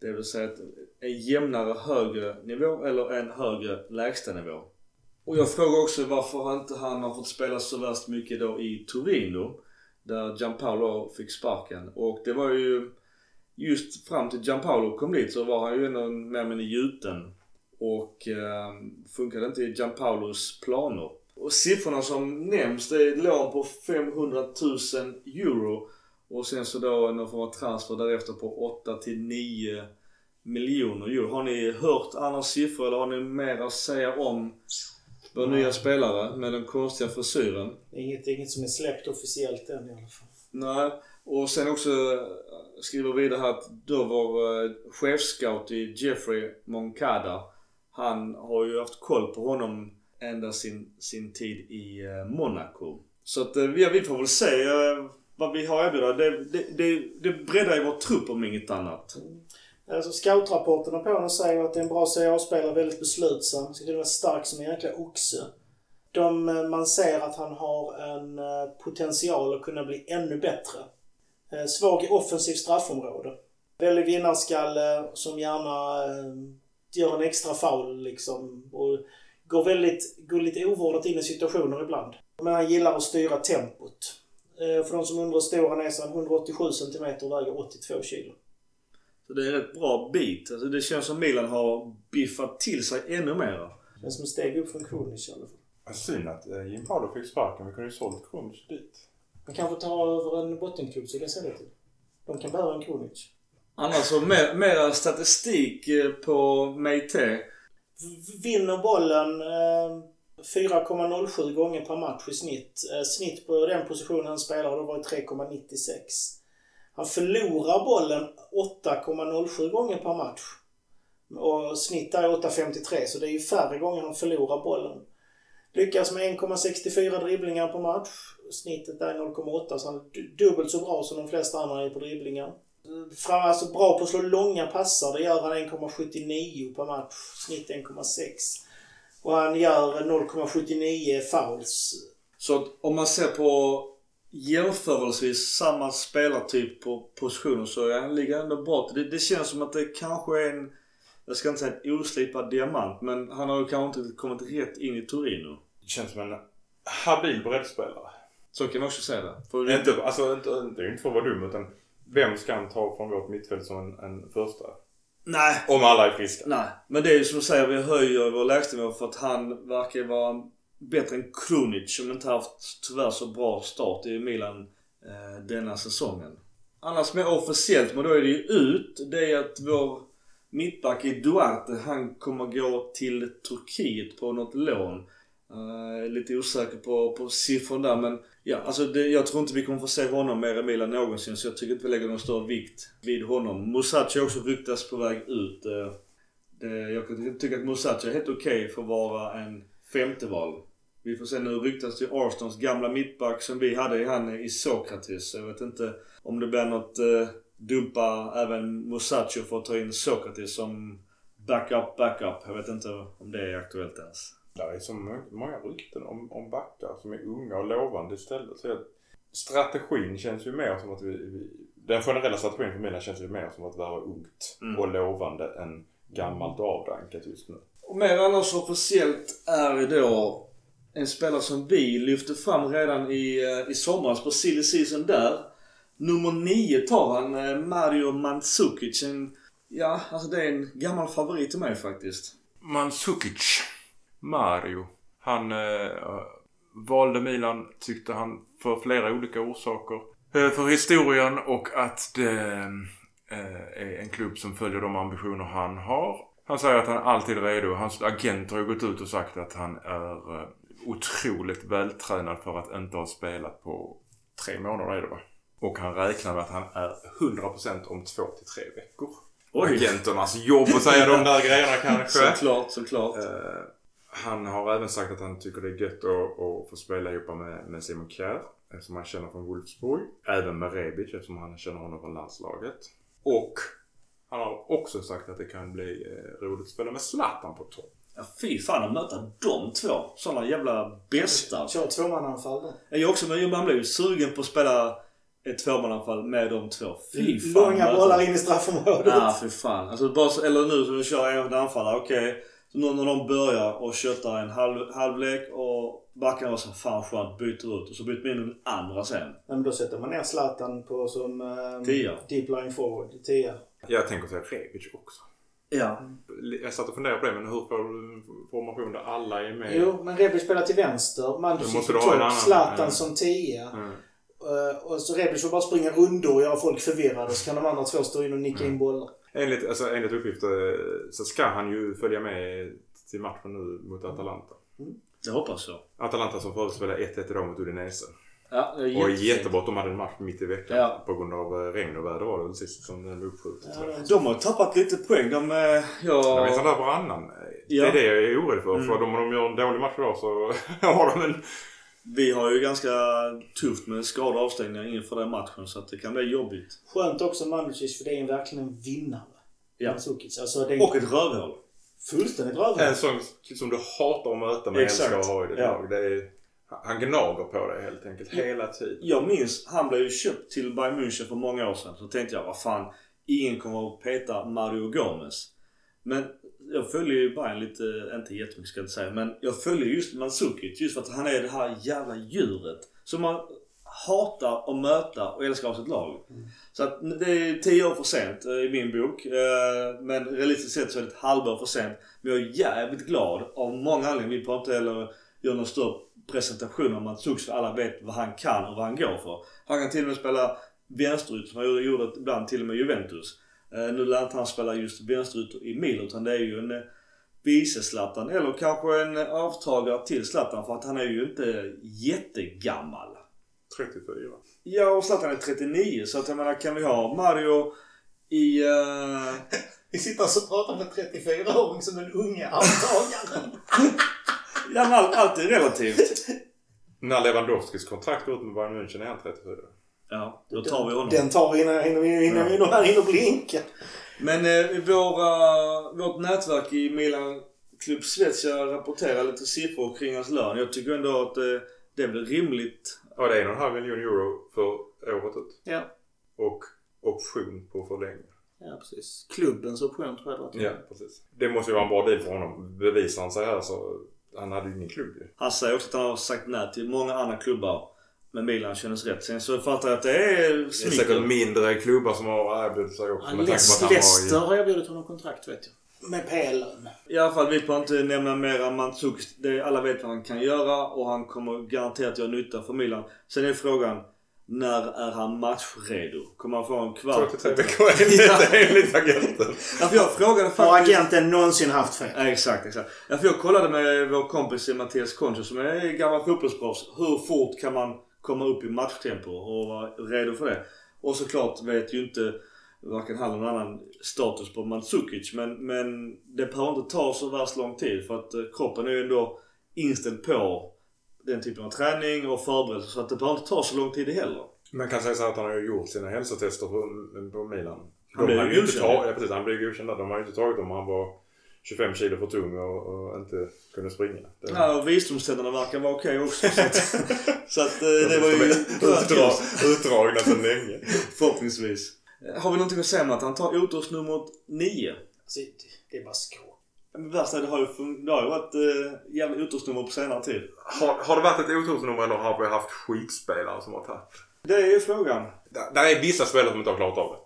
Det vill säga att en jämnare högre nivå eller en högre lägstanivå. Och jag frågar också varför han inte han har fått spela så värst mycket då i Torino. Där Gianpaolo fick sparken. Och det var ju just fram till Gianpaolo kom dit så var han ju ändå mer eller mindre gjuten. Och eh, funkade inte i Gianpaolos planer. Och siffrorna som nämns det är ett lån på 500 000 euro. Och sen så då någon form av transfer därefter på 8 till 9 miljoner euro. Har ni hört andra siffror eller har ni mer att säga om vår nya spelare med den konstiga frisyren? Det inget, inget som är släppt officiellt än i alla fall. Nej. Och sen också skriver vidare här att då vår eh, chefscout i Jeffrey Moncada. Han har ju haft koll på honom ända sin, sin tid i eh, Monaco. Så att eh, ja, vi, får väl se eh, vad vi har erbjuda. Det, det, det, det breddar ju vår trupp om inget annat. Alltså scoutrapporterna på honom säger att det är en bra CA-spelare, väldigt beslutsam. Ska kunna vara stark som en jäkla oxe. De, man ser att han har en potential att kunna bli ännu bättre. Svag i offensivt straffområde. Väldigt vinnarskalle som gärna gör en extra foul liksom. Och går väldigt, går lite ovårdat in i situationer ibland. Men han gillar att styra tempot. Eh, För de som undrar hur stor han är så är han 187 cm och väger 82 kilo. Så det är en rätt bra bit. Alltså det känns som Milan har biffat till sig ännu mer. Känns som ett steg upp från Krunic i alla fall. Synd att eh, Jim Paolo fick sparken. Vi kunde ju sålt Krunic dit. Man kanske tar över en bottenklubb så jag kan det till. De kan behöva en Krunic. Annars så mer, mera statistik eh, på Meite. Vinner bollen eh, 4,07 gånger per match i snitt. Eh, snitt på den positionen han spelar har då varit 3,96. Han förlorar bollen 8,07 gånger per match. Och snitt är 8,53 så det är ju färre gånger han förlorar bollen. Lyckas med 1,64 dribblingar per match. Snittet är 0,8 så han är dubbelt så bra som de flesta andra är på dribblingar. Fram, alltså bra på att slå långa passar. Det gör han 1,79 per match. Snitt 1,6. Och han gör 0,79 fouls. Så om man ser på jämförelsevis samma spelartyp på positioner så är han ligger ändå bra det, det känns som att det kanske är en, jag ska inte säga en oslipad diamant, men han har ju kanske inte kommit rätt in i Torino. Det känns som en habil breddspelare. Så kan man också säga det. För Inte, alltså, inte, det är ju inte för att vara dum utan vem ska han ta från vårt mittfält som en, en första? Nej, Om alla är friska. nej. Men det är ju som du säger, vi höjer vår lägstanivå för att han verkar vara bättre än Krunic som inte haft tyvärr så bra start i Milan eh, denna säsongen. Annars mer officiellt, men då är det ju ut, det är att vår mittback i Duarte, han kommer gå till Turkiet på något lån. Uh, lite osäker på, på siffran där men ja, alltså det, jag tror inte vi kommer få se honom mer i Milan någonsin så jag tycker inte vi lägger någon större vikt vid honom. Musachi också ryktas på väg ut. Eh, det, jag tycker att Musachi är helt okej okay för att vara en femteval. Vi får se nu ryktas till Arstons gamla mittback som vi hade i han i Sokratis. Jag vet inte om det blir något eh, dumpa även Musacho för att ta in Sokratis som backup, backup. Jag vet inte om det är aktuellt ens. Det är så många rykten om, om backar som är unga och lovande istället. Så strategin känns ju mer som att vi, vi den generella strategin för Milan känns ju mer som att vara ungt mm. och lovande än gammalt och avdankat just nu. Och mer annars officiellt är då en spelare som vi lyfte fram redan i, eh, i somras på silly season där. Nummer 9 tar han, eh, Mario Mandzukic. En, ja, alltså det är en gammal favorit till mig faktiskt. Mandzukic. Mario. Han eh, valde Milan, tyckte han, för flera olika orsaker. Eh, för historien och att det eh, är en klubb som följer de ambitioner han har. Han säger att han alltid är redo. Hans agent har ju gått ut och sagt att han är eh, otroligt vältränad för att inte ha spelat på tre månader är det va? Och han räknar med att han är 100% om två till tre veckor. Oj. Agenternas jobb att säga de där grejerna kanske. Såklart, såklart. Uh, han har även sagt att han tycker det är gött att, att få spela ihop med, med Simon Kjär. Som han känner från Wolfsburg. Även med Rebic eftersom han känner honom från landslaget. Och han har också sagt att det kan bli eh, roligt att spela med Zlatan på topp. Ja, fy fan att möta de två. Sådana jävla bästa. Kör tvåmannaanfall då. Jag också, men man blir ju sugen på att spela ett tvåmannaanfall med de två. Fy fan. Långa bollar in i straffområdet. Ja, fy fan. Alltså, bara, eller nu som vi kör en anfallare. Okej. Okay. Så nu när de börjar och köttar en halv, halvlek och backarna var så fan skönt byter ut och så byter man in den andra sen. Men då sätter man ner Zlatan på som um, tia. deep line forward. Tia. Jag tänker säga Rebic också. Ja. Jag satt och funderade på det, men hur får du formation där alla är med? Jo, men Rebic spelar till vänster. Mandzukic på topp. Zlatan mm. som tia. Mm. Uh, och så Rebic får bara springa rundor och göra folk förvirrade så kan de andra två stå in och nicka mm. in bollar. Enligt, alltså, enligt uppgifter så ska han ju följa med till matchen nu mot Atalanta. Mm. Det hoppas jag. Atalanta som förut spelade 1-1 idag mot Udinese. Ja, det är och jättebra att de hade en match mitt i veckan. Ja. På grund av eh, regn och väder var det väl sist som den var uppskjuten. Ja, de har tappat lite poäng. De, eh, ja... De är sådär varannan. Ja. Det är det jag är orolig för. Mm. För om de gör en dålig match idag så har de en... Vi har ju ganska tufft med skador och avstängningar inför den matchen så att det kan bli jobbigt. Skönt också Mandzukic för det är verkligen en vinnare. Ja. Mandzukic. Alltså, det... Och ett rövhål. Fullständigt rövhål. En sån som du hatar att möta men älskar att ha i ditt ja. lag. Det är... Han gnager på det helt enkelt hela tiden. Jag minns, han blev ju köpt till Bayern München för många år sedan. Så tänkte jag, vad fan. Ingen kommer att peta Mario Gomez. Men jag följer ju Bayern lite, inte jättemycket ska jag inte säga. Men jag följer just Mandzukic just för att han är det här jävla djuret. Som man hatar att möta och älskar av sitt lag. Mm. Så att det är 10 år för sent eh, i min bok. Eh, men realistiskt sett så är det ett halvår för sent. Men jag är jävligt glad av många anledningar. Vi pratar inte heller göra någon större presentation om Mandzukic för alla vet vad han kan och vad han går för. Han kan till och med spela vänsterytter som han gjorde ibland till och med Juventus. Eh, nu lär inte han spela just vänsterytter i Milan utan det är ju en vice Zlatan eller kanske en avtagare till Zlatan för att han är ju inte jättegammal. 34. Ja, och Zlatan är 39. Så att jag menar, kan vi ha Mario i... Uh... vi sitter alltså och pratar med 34-åring som den unge avtagaren. ja, men allt är relativt. När Lewandowskis kontrakt går ut med Bayern München är han 34. Ja, då tar vi honom. Den tar vi innan, innan, innan vi är här inne och blinkar. Men eh, våra, vårt nätverk i Milan Klubb Svezia rapporterar lite siffror kring hans lön. Jag tycker ändå att eh, det väl rimligt Ja, det är en och en halv miljon euro för året ut. Ja. Och option på förlängning. Ja, precis. Klubbens option tror jag det var. Ja, precis. Det måste ju vara en bra deal för honom. Bevisar han sig här så... Han hade ju ingen klubb ju. Han säger också att han har sagt nej till många andra klubbar. Men Milan kändes rätt. Sen så fattar jag att det är smicker. Det är säkert mindre klubbar som har erbjudit sig också. Ja, med Leicester har, har erbjudit honom kontrakt vet jag. Med PL-lön. I alla fall, vi behöver inte nämna mer än Mandzukic. Det Alla vet vad han kan göra och han kommer garanterat göra nytta för Milan. Sen är frågan, när är han matchredo? Kommer han få en kvart? Två till tre veckor enligt, agenten. Ja, för jag frågade Har faktiskt... agenten någonsin haft fel? Ja, exakt, exakt. Ja, för jag kollade med vår kompis Mattias Concho som är gammal fotbollsproffs. Hur fort kan man komma upp i matchtempo och vara redo för det? Och såklart vet ju inte varken han eller någon annan status på Mandzukic. Men, men det behöver inte ta så värst lång tid för att eh, kroppen är ju ändå inställd på den typen av träning och förberedelse. Så att det behöver inte ta så lång tid heller. Man kan säga så att han har ju gjort sina hälsotester på, på Milan. Han blev ju inte godkänd. ja, precis, han blev godkänd. De har ju inte tagit om han var 25 kilo för tung och, och inte kunde springa. Det, Ja, och visdomständerna verkar vara okej också. Så att, så att eh, det var ju Utdra, utdragna sedan länge. Förhoppningsvis. Har vi någonting att säga om att han tar otursnummer nummer 9? Alltså, det är bara skrål. Men värst är det har ju, det har ju varit eh, jävla otursnummer på senare tid. Har, har det varit ett otursnummer eller har vi haft skitspelare som har tagit? Det är ju frågan. Där, där är vissa spelare som inte har klarat av det.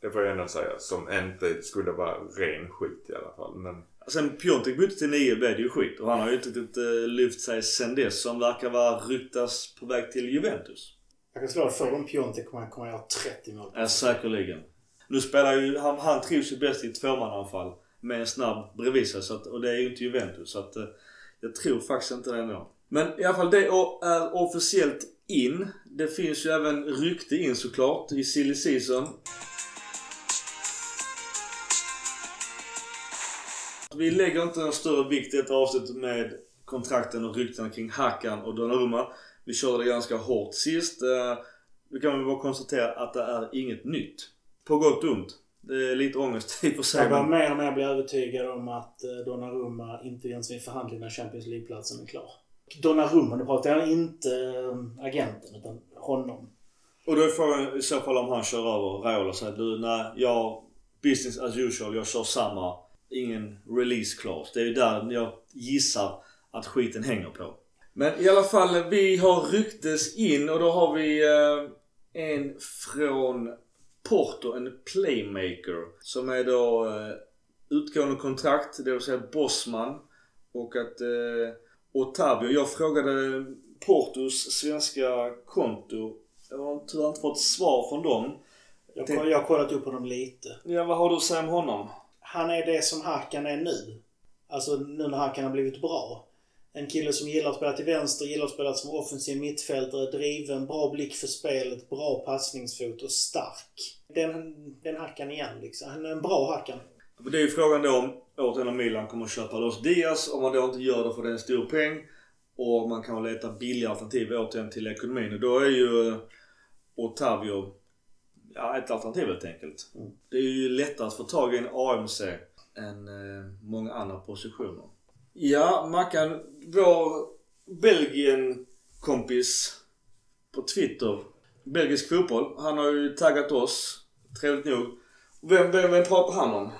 Det får jag ändå säga. Som inte skulle vara ren skit i alla fall. Men Sen Piontek bytte till 9 blev det ju skit. Och han har ju inte riktigt eh, lyft sig sen dess. Som verkar vara ryktas på väg till Juventus. Jag kan slå det för om Piontek kommer kommer jag ha 30 mål. Ja, säkerligen. Nu spelar ju, han, han trivs ju bäst i ett tvåmananfall. Med en snabb bredvid sig. Så att, och det är ju inte Juventus. Så att eh, jag tror faktiskt inte det ändå. Men i alla fall det är officiellt in. Det finns ju även rykte in såklart i silly season. Vi lägger inte en större vikt i ett avsnitt med kontrakten och ryktena kring Hakan och Donnarumma. Vi körde det ganska hårt sist. Eh, Vi kan väl bara konstatera att det är inget nytt. På gott och ont. Det är lite ångest i och för sig. Jag börjar mer och mer bli övertygad om att eh, Donnarumma inte ens vill förhandla när Champions League-platsen är klar. Donnarumma, nu pratar jag inte eh, agenten utan honom. Och då är frågan i så fall om han kör över Raiola och säger du nej, jag business as usual, jag kör samma. Ingen release clause. Det är ju där jag gissar att skiten hänger på. Men i alla fall, vi har ryktes in och då har vi eh, en från Porto, en playmaker. Som är då eh, utgående kontrakt, det vill säga Bosman. Och att eh, Otavio, jag frågade Portos svenska konto. Jag har tyvärr inte fått svar från dem. Jag, har kollat upp honom lite. Ja, vad har du att säga om honom? Han är det som Hakan är nu. Alltså nu när Hakan har blivit bra. En kille som gillar att spela till vänster, gillar att spela som offensiv mittfältare, driven, bra blick för spelet, bra passningsfot och stark. Den, den Hakan igen liksom. Han är en bra Hakan. Det är ju frågan då om återigen om Milan kommer att köpa loss Diaz. Om man då inte gör det för det är en stor peng. Och man kan leta billiga alternativ återigen till ekonomin. Och då är ju eh, Otavio ja, ett alternativ helt enkelt. Mm. Det är ju lättare att få tag i en AMC än eh, många andra positioner. Ja, Mackan. Vår Belgien-kompis på Twitter. Belgisk fotboll. Han har ju taggat oss. Trevligt nog. Vem, vem, vem pratar han om?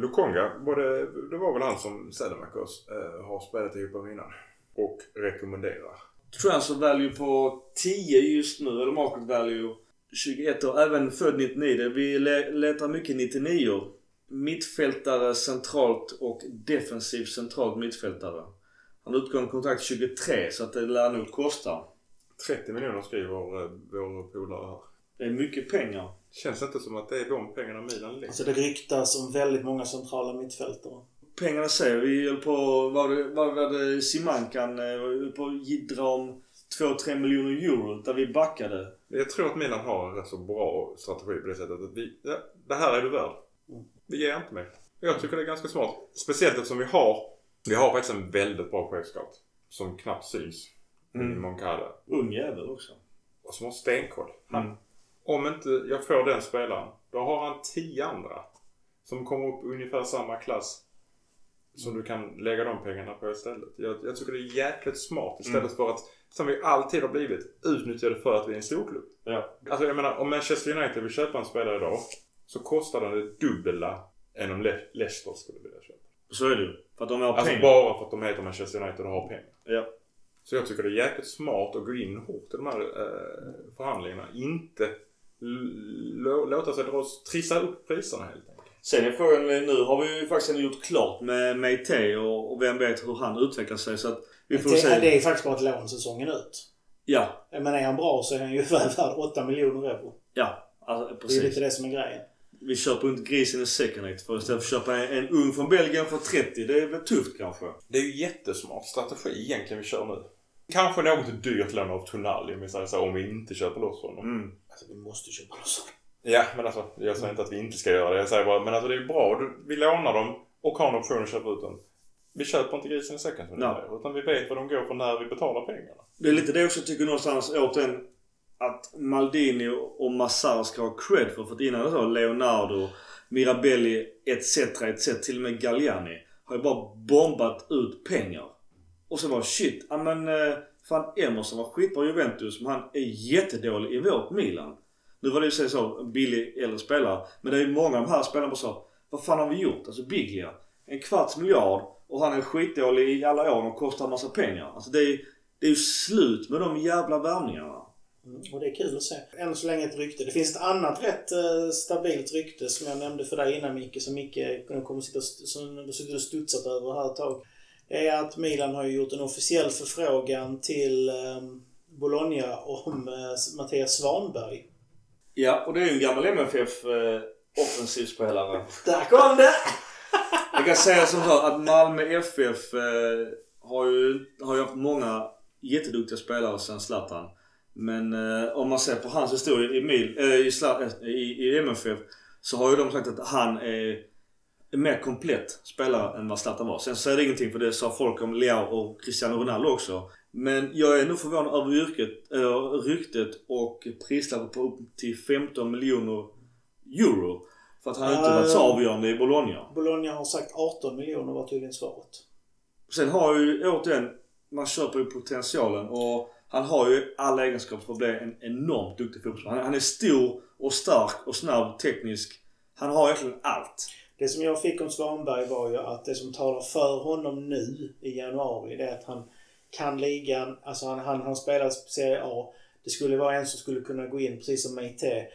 Lukonga, både, det var väl han som Sädemakers eh, har spelat ihop med innan. Och rekommenderar. transfer value på 10 just nu, eller market value 21 år. Även född 99. Vi le- letar mycket 99 Mittfältare centralt och defensiv centralt mittfältare. Han har utgående kontrakt 23 så att det lär nog kosta. 30 miljoner skriver eh, vår polare här. Det är mycket pengar. Känns inte som att det är de pengarna Milan lägger. Alltså det ryktas om väldigt många centrala mittfältare. Pengarna säger vi höll på, vad var det, vad var det Simankan eh, höll på att jiddra om 2-3 miljoner euro där vi backade. Jag tror att Milan har en rätt så bra strategi på det sättet att vi, ja, det här är du värd. Vi ger inte mer. Jag tycker det är ganska smart. Speciellt eftersom vi har, vi har faktiskt en väldigt bra chefscout. Som knappt syns. Mm. I Moncada. Ung jävel också. Och som har stenkoll. Han, Mm. Om inte jag får den spelaren, då har han tio andra. Som kommer upp ungefär samma klass. Som du kan lägga de pengarna på istället. Jag, jag tycker det är jäkligt smart istället Mm. för att, som vi alltid har blivit, utnyttja det för att vi är en storklubb. Ja. Alltså jag menar, om Manchester United vill köpa en spelare idag. Så kostar den det dubbla än om Le- Leicester skulle vilja köpa. Så är det ju. För att de har Alltså pengar. bara för att de heter Manchester United och har pengar. Ja. Så jag tycker det är jäkligt smart att gå in hårt i de här eh, förhandlingarna. Inte låta sig dras, trissa upp priserna helt. Sen är frågan, nu har vi ju faktiskt gjort klart med Meite och, och vem vet hur han utvecklar sig. Så att vi får det, se. det är faktiskt bara ett lån säsongen ut. Ja, Men är han bra så är han ju väl värd 8 miljoner euro. ja. Alltså, Det är precis. lite det som är grejen. Vi köper inte grisen i second hand för istället för att köpa en, en ung från Belgien för 30. Det är väl tufft kanske. Det är ju jättesmart strategi egentligen vi kör nu. Kanske något dyrt lån av Tonali om vi säger så, om vi inte köper loss honom. Mm. Alltså vi måste köpa loss honom. Ja, men alltså jag säger inte att vi inte ska göra det. Jag säger bara, men alltså det är bra. Du- Vi lånar dem och har en option att köpa ut dem. Vi köper inte grisen i säcken som Ja. säger. Utan vi vet vad de går för när vi betalar pengarna. Det är lite det också jag tycker någonstans återigen att Maldini och Massar ska ha cred för. För att innan det så Leonardo, Mirabelli etc. etc. Till och med Galliani har ju bara bombat ut pengar. Och så var shit, ja men eh, fan Emerson var skitbra i Juventus men han är jättedålig i vårt Milan. Nu var det ju så, så billig äldre spelare. Men det är ju många av de här spelarna som sa Vad fan har vi gjort? Alltså Biglia. En kvarts miljard och han är skitdålig i alla år och kostar en massa pengar. Alltså det är, det är ju slut med de jävla värvningarna. Mm, och det är kul att se. Än så länge ett rykte. Det finns ett annat rätt eh, stabilt rykte som jag nämnde för dig innan Micke, som Micke kommer sitta och studsa som och studsat över här ett tag. Det är att Milan har ju gjort en officiell förfrågan till eh, Bologna om eh, Mattias Svanberg. Ja, och det är ju en gammal MFF eh, offensivspelare. Där kom det! Jag kan säga som så att Malmö FF eh, har ju har ju haft många jätteduktiga spelare sedan Zlatan. Men eh, om man ser på hans historia i, Mil, eh, i, eh, i, i MFF så har ju de sagt att han är en mer komplett spelare än vad Zlatan var. Sen säger det ingenting för det sa folk om Leao och Cristiano Ronaldo också. Men jag är nog förvånad över yrket, eller ryktet och prislappen på upp till 15 miljoner euro. För att han har inte varit så avgörande i Bologna. Bologna har sagt 18 miljoner var tydligen svaret. Sen har ju återigen, man köper ju potentialen och han har ju alla egenskaper för att bli en enormt duktig fotbollsspelare. Han, han är stor och stark och snabb, teknisk. Han har egentligen allt. Det som jag fick om Svanberg var ju att det som talar för honom nu i januari det är att han kan ligan. Alltså han, han, han spelar Serie A. Det skulle vara en som skulle kunna gå in precis som Meite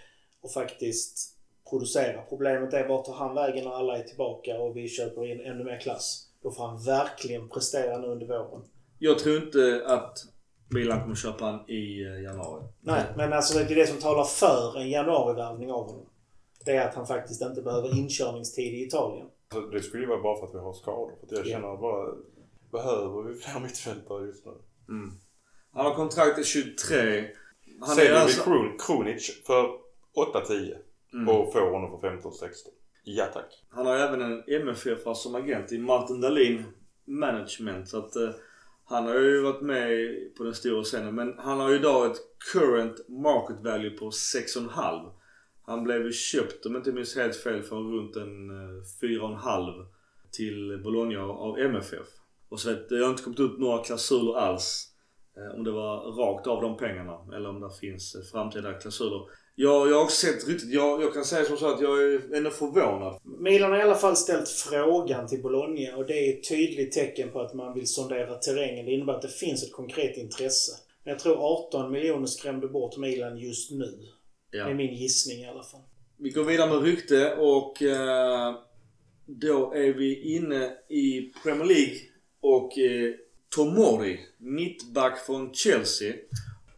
och faktiskt producera. Problemet är vart tar han vägen när alla är tillbaka och vi köper in ännu mer klass. Då får han verkligen prestera nu under våren. Jag tror inte att Milan kommer köpa han i eh, januari. Nej, men alltså det är det som talar för en januarivärvning av honom. Det är att han faktiskt inte behöver inkörningstid i Italien. Alltså, det skulle ju vara bara för att vi har skador. För jag Ja. känner bara, behöver vi fler mittfältare just nu? Han har kontrakt till 23. Han Säljer vi alltså- Kron, Kronic för 8-10 Mm. och får honom för 15-16. Ja tack. Han har även en MFF som agent i Martin Dahlin Management. Så att eh, han har ju varit med på den stora scenen. Men han har ju idag ett current market value på 6,5. Han blev ju köpt, om inte minns helt fel, för runt en eh, 4,5 till Bologna av MFF. Och så vet, det har inte kommit ut några klausuler alls. Eh, om det var rakt av de pengarna eller om det finns eh, framtida klausuler. Jag, jag har också sett riktigt, jag, jag kan säga som så att jag är ändå förvånad. Milan har i alla fall ställt frågan till Bologna och det är ett tydligt tecken på att man vill sondera terrängen. Det innebär att det finns ett konkret intresse. Men jag tror 18 miljoner skrämde bort Milan just nu. Det är Ja. min gissning i alla fall. Vi går vidare med rykte och eh, då är vi inne i Premier League och eh, Tomori, mittback från Chelsea.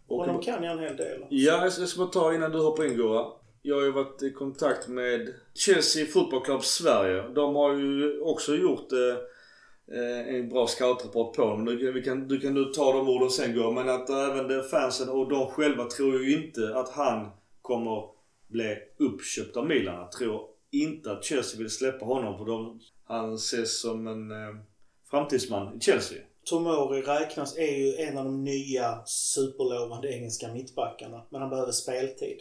Och, Honom kan jag en hel del. Ja, jag ska, jag ska bara ta innan du hoppar in Gora. Jag har ju varit i kontakt med Chelsea Football Club Sverige. De har ju också gjort eh, eh, en bra scoutrapport på dem. Du, vi kan, du kan nu ta de orden sen Gora. Men att även det fansen och de själva tror ju inte att han kommer bli uppköpt av Milan. Jag tror inte att Chelsea vill släppa honom för de, han ses som en eh, framtidsman i Chelsea. Tomori räknas, är ju en av de nya superlovande engelska mittbackarna. Men han behöver speltid.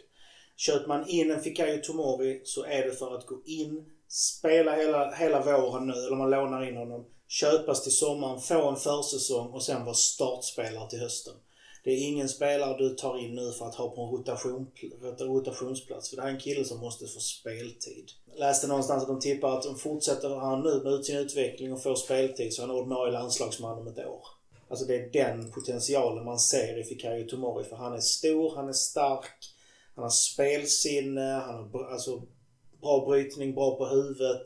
Köper man in en Fikayo Tomori så är det för att gå in, spela hela, hela våren nu, eller man lånar in honom. Köpas till sommaren, få en försäsong och sen vara startspelare till hösten. Det är ingen spelare du tar in nu för att ha på en rotation, rotationsplats. För det här är en kille som måste få speltid. Jag läste någonstans att de tippar att om fortsätter han nu med sin utveckling och får speltid så är han ordinarie landslagsman om ett år. Alltså det är den potentialen man ser i Fikayo Tomori. För han är stor, han är stark, han har spelsinne, han har br- alltså bra brytning, bra på huvudet.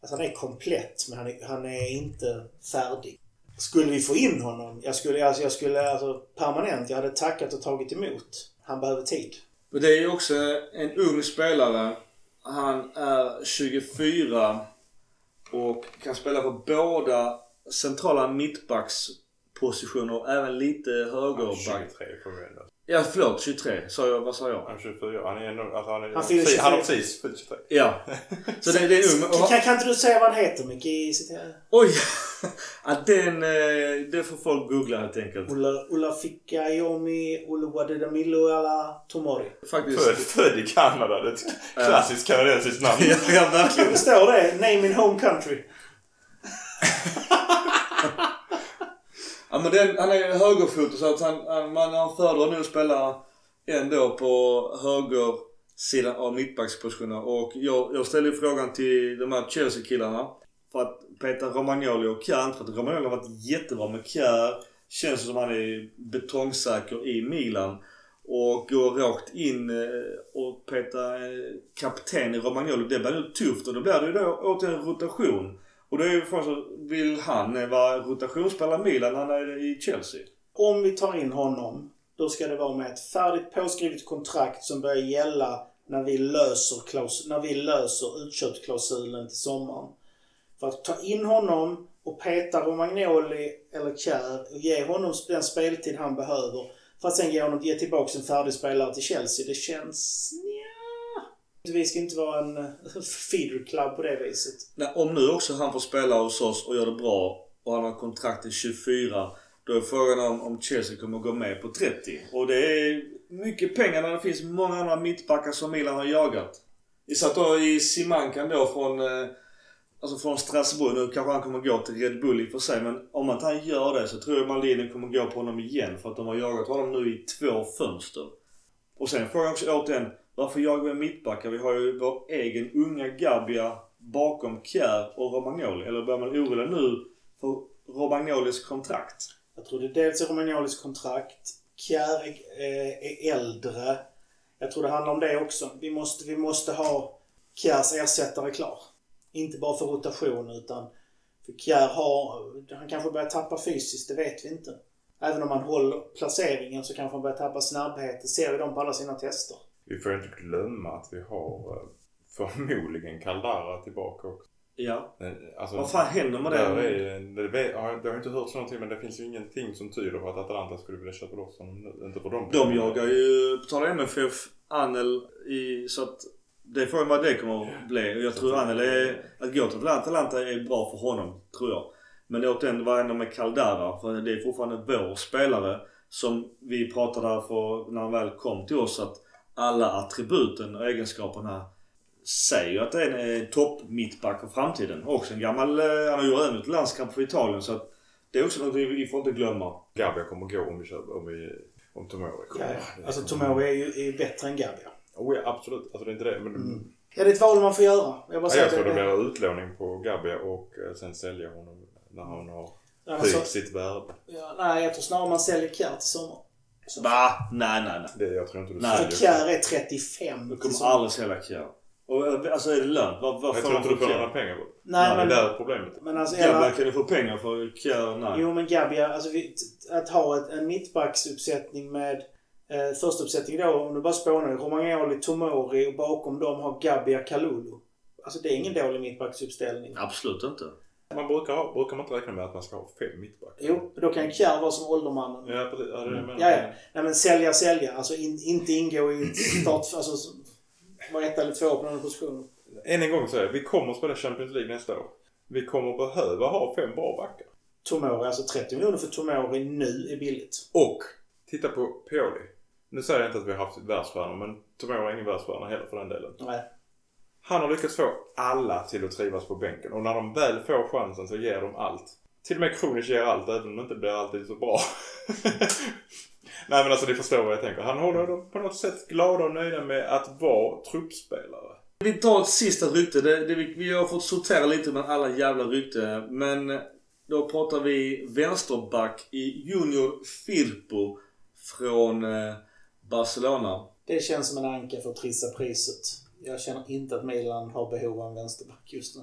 Alltså han är komplett men han är, han är inte färdig. Skulle vi få in honom, jag skulle, alltså, jag skulle alltså permanent, jag hade tackat och tagit emot. Han behöver tid. Och det är ju också en ung spelare. Han är 24 och kan spela på båda centrala mittbackspositioner och även lite högerback. 23 får vi ändå. Ja, förlåt. 23. Sa jag, vad sa jag? Han är 24. Han är ändå... Alltså han, är, Han 24. han har precis fyllt 23. Ja. Så det, det är ung. Och, Kan, kan inte du säga vad han heter Micke? i sitt- oj! ja, den... eh, Det får folk googla helt enkelt. Ulla, Ulla Fikayomi Uluwadidamiluala Tomori. Faktiskt. Född, född i Kanada. Det är ett klassiskt kanadensiskt namn. ja, ja, verkligen. Det står det. Name in home country. Ja men den, han är ju högerfotad så att han, han, man, han föredrar nog att spela ändå på högersidan av mittbackspositionen. Och jag, jag ställde ju frågan till de här Chelsea-killarna. För att peta Romagnoli och Kjär. Inte för att Romagnoli har varit jättebra med Kjär. Känns som han är betongsäker i Milan. Och går rakt in eh, och peta kapten i Romagnoli. Det blir nog tufft och då blir det ju då återigen rotation. Och då är ju frågan så, vill han vara rotationsspelare i Milan när han är i Chelsea? Om vi tar in honom, då ska det vara med ett färdigt påskrivet kontrakt som börjar gälla när vi löser, klaus- när vi löser utköpsklausulen till sommaren. För att ta in honom och peta Romagnoli eller Kjär och ge honom den speltid han behöver för att sen ge, honom, ge tillbaka en färdig spelare till Chelsea. Det känns... Nja. Vi ska inte vara en eh, feeder club på det viset. Nej, om nu också han får spela hos oss och gör det bra och han har kontrakt till 24. Då är frågan om, om Chelsea kommer gå med på 30. Och det är mycket pengar när det finns många andra mittbackar som Milan har jagat. Vi satt då i Simankan då från, eh, alltså från Strasbourg. Nu kanske han kommer gå till Red Bull i och för sig. Men om inte han gör det så tror jag Maldini kommer gå på honom igen. För att de har jagat honom nu i två fönster. Och sen frågar jag också återigen. Varför jagar vi mittbackar? Vi har ju vår egen unga Gabbia bakom Kjär och Romagnoli. Eller börjar man oroa nu för Romagnolis kontrakt? Jag tror det dels är Romagnolis kontrakt. Kjär är, eh, är äldre. Jag tror det handlar om det också. Vi måste, vi måste ha Kjärs ersättare klar. Inte bara för rotation utan för Kjär har... Han kanske börjar tappa fysiskt, det vet vi inte. Även om han håller placeringen så kanske han börjar tappa snabbhet. Det ser vi dem på alla sina tester. Vi får inte glömma att vi har eh, förmodligen Caldara tillbaka också. Ja. Eh, Alltså, Vad fan händer med det? är, det, det har inte hörts någonting men det finns ju ingenting som tyder på att Atalanta skulle vilja köpa loss honom. Inte för dem. De jagar ju, betalar MFF Anel i, så att det får ju vad det kommer att bli. Jag tror Anel är, att gå till Atalanta, Atalanta är bra för honom, tror jag. Men återigen, vad händer med Caldara? För det är fortfarande vår spelare som vi pratade här för när han väl kom till oss att alla attributen och egenskaperna säger att det är en eh, topp mittback för framtiden. Också en gammal, eh, han har ju även ett landskamp för Italien så att det är också något vi, får inte glömma. Gabbia kommer gå om vi köper, om vi, om Tomori kommer. Ja, ja. Alltså Tomori är ju är ju bättre än Gabbia. Oh, ja, absolut. Alltså det är inte det. Men Mm. Ja, det är ett val man får göra. Jag, bara ja, jag att tror det det- blir utlåning på Gabbia och eh, sen sälja honom när han har Ja, höjt alltså, sitt värde. ja, nej, jag tror snarare man säljer Kjär till sommar. Va? Nej, nej, nej. Det, jag tror inte du Nej. Kjär är 35 Du kommer sommar. aldrig sälja Kjär. Och eh, alltså är det lönt? Vad, vad Jag får tror man inte du för får några pengar på det. Nej, Det men... är där problemet. Men alltså, Gabbia kan du få pengar för Kjär? Nej. jo men Gabbia, alltså vi, att ha ett, en mittbacksuppsättning med eh, första uppsättning då, om du bara spånar Romagnoli, Tomori och bakom dem har Gabbia, Kalulu. Alltså det är ingen dålig mittbacksuppställning. Absolut inte. Man brukar, ha, brukar man inte räkna med att man ska ha fem mittbackar? Jo, då kan Kjär vara som åldermannen. Ja, precis. Ja, menar. Ja, ja. Nej men sälja, sälja. Alltså in, inte ingå i start... Alltså vara ett eller två på den positionen. Än en gång säger jag, vi kommer att spela Champions League nästa år. Vi kommer behöva ha fem bra backar. Tomori, alltså 30 miljoner för Tomori nu är billigt. Och titta på Pioli. Nu säger jag inte att vi har haft världsstjärnor men Tomori är ingen världsstjärna heller för den delen. Nej. Han har lyckats få alla till att trivas på bänken och när de väl får chansen så ger de allt. Till och med Kronic ger allt även om det inte blir alltid så bra. Nej men alltså ni förstår vad jag tänker. Han håller dem på något sätt glada och nöjda med att vara truppspelare. Vi tar ett sista rykte. Det, det, vi, vi har fått sortera lite med alla jävla rykten. Men då pratar vi vänsterback i Junior Firpo från eh, Barcelona. Det känns som en anka för att trissa priset. Jag känner inte att Milan har behov av en vänsterback just nu.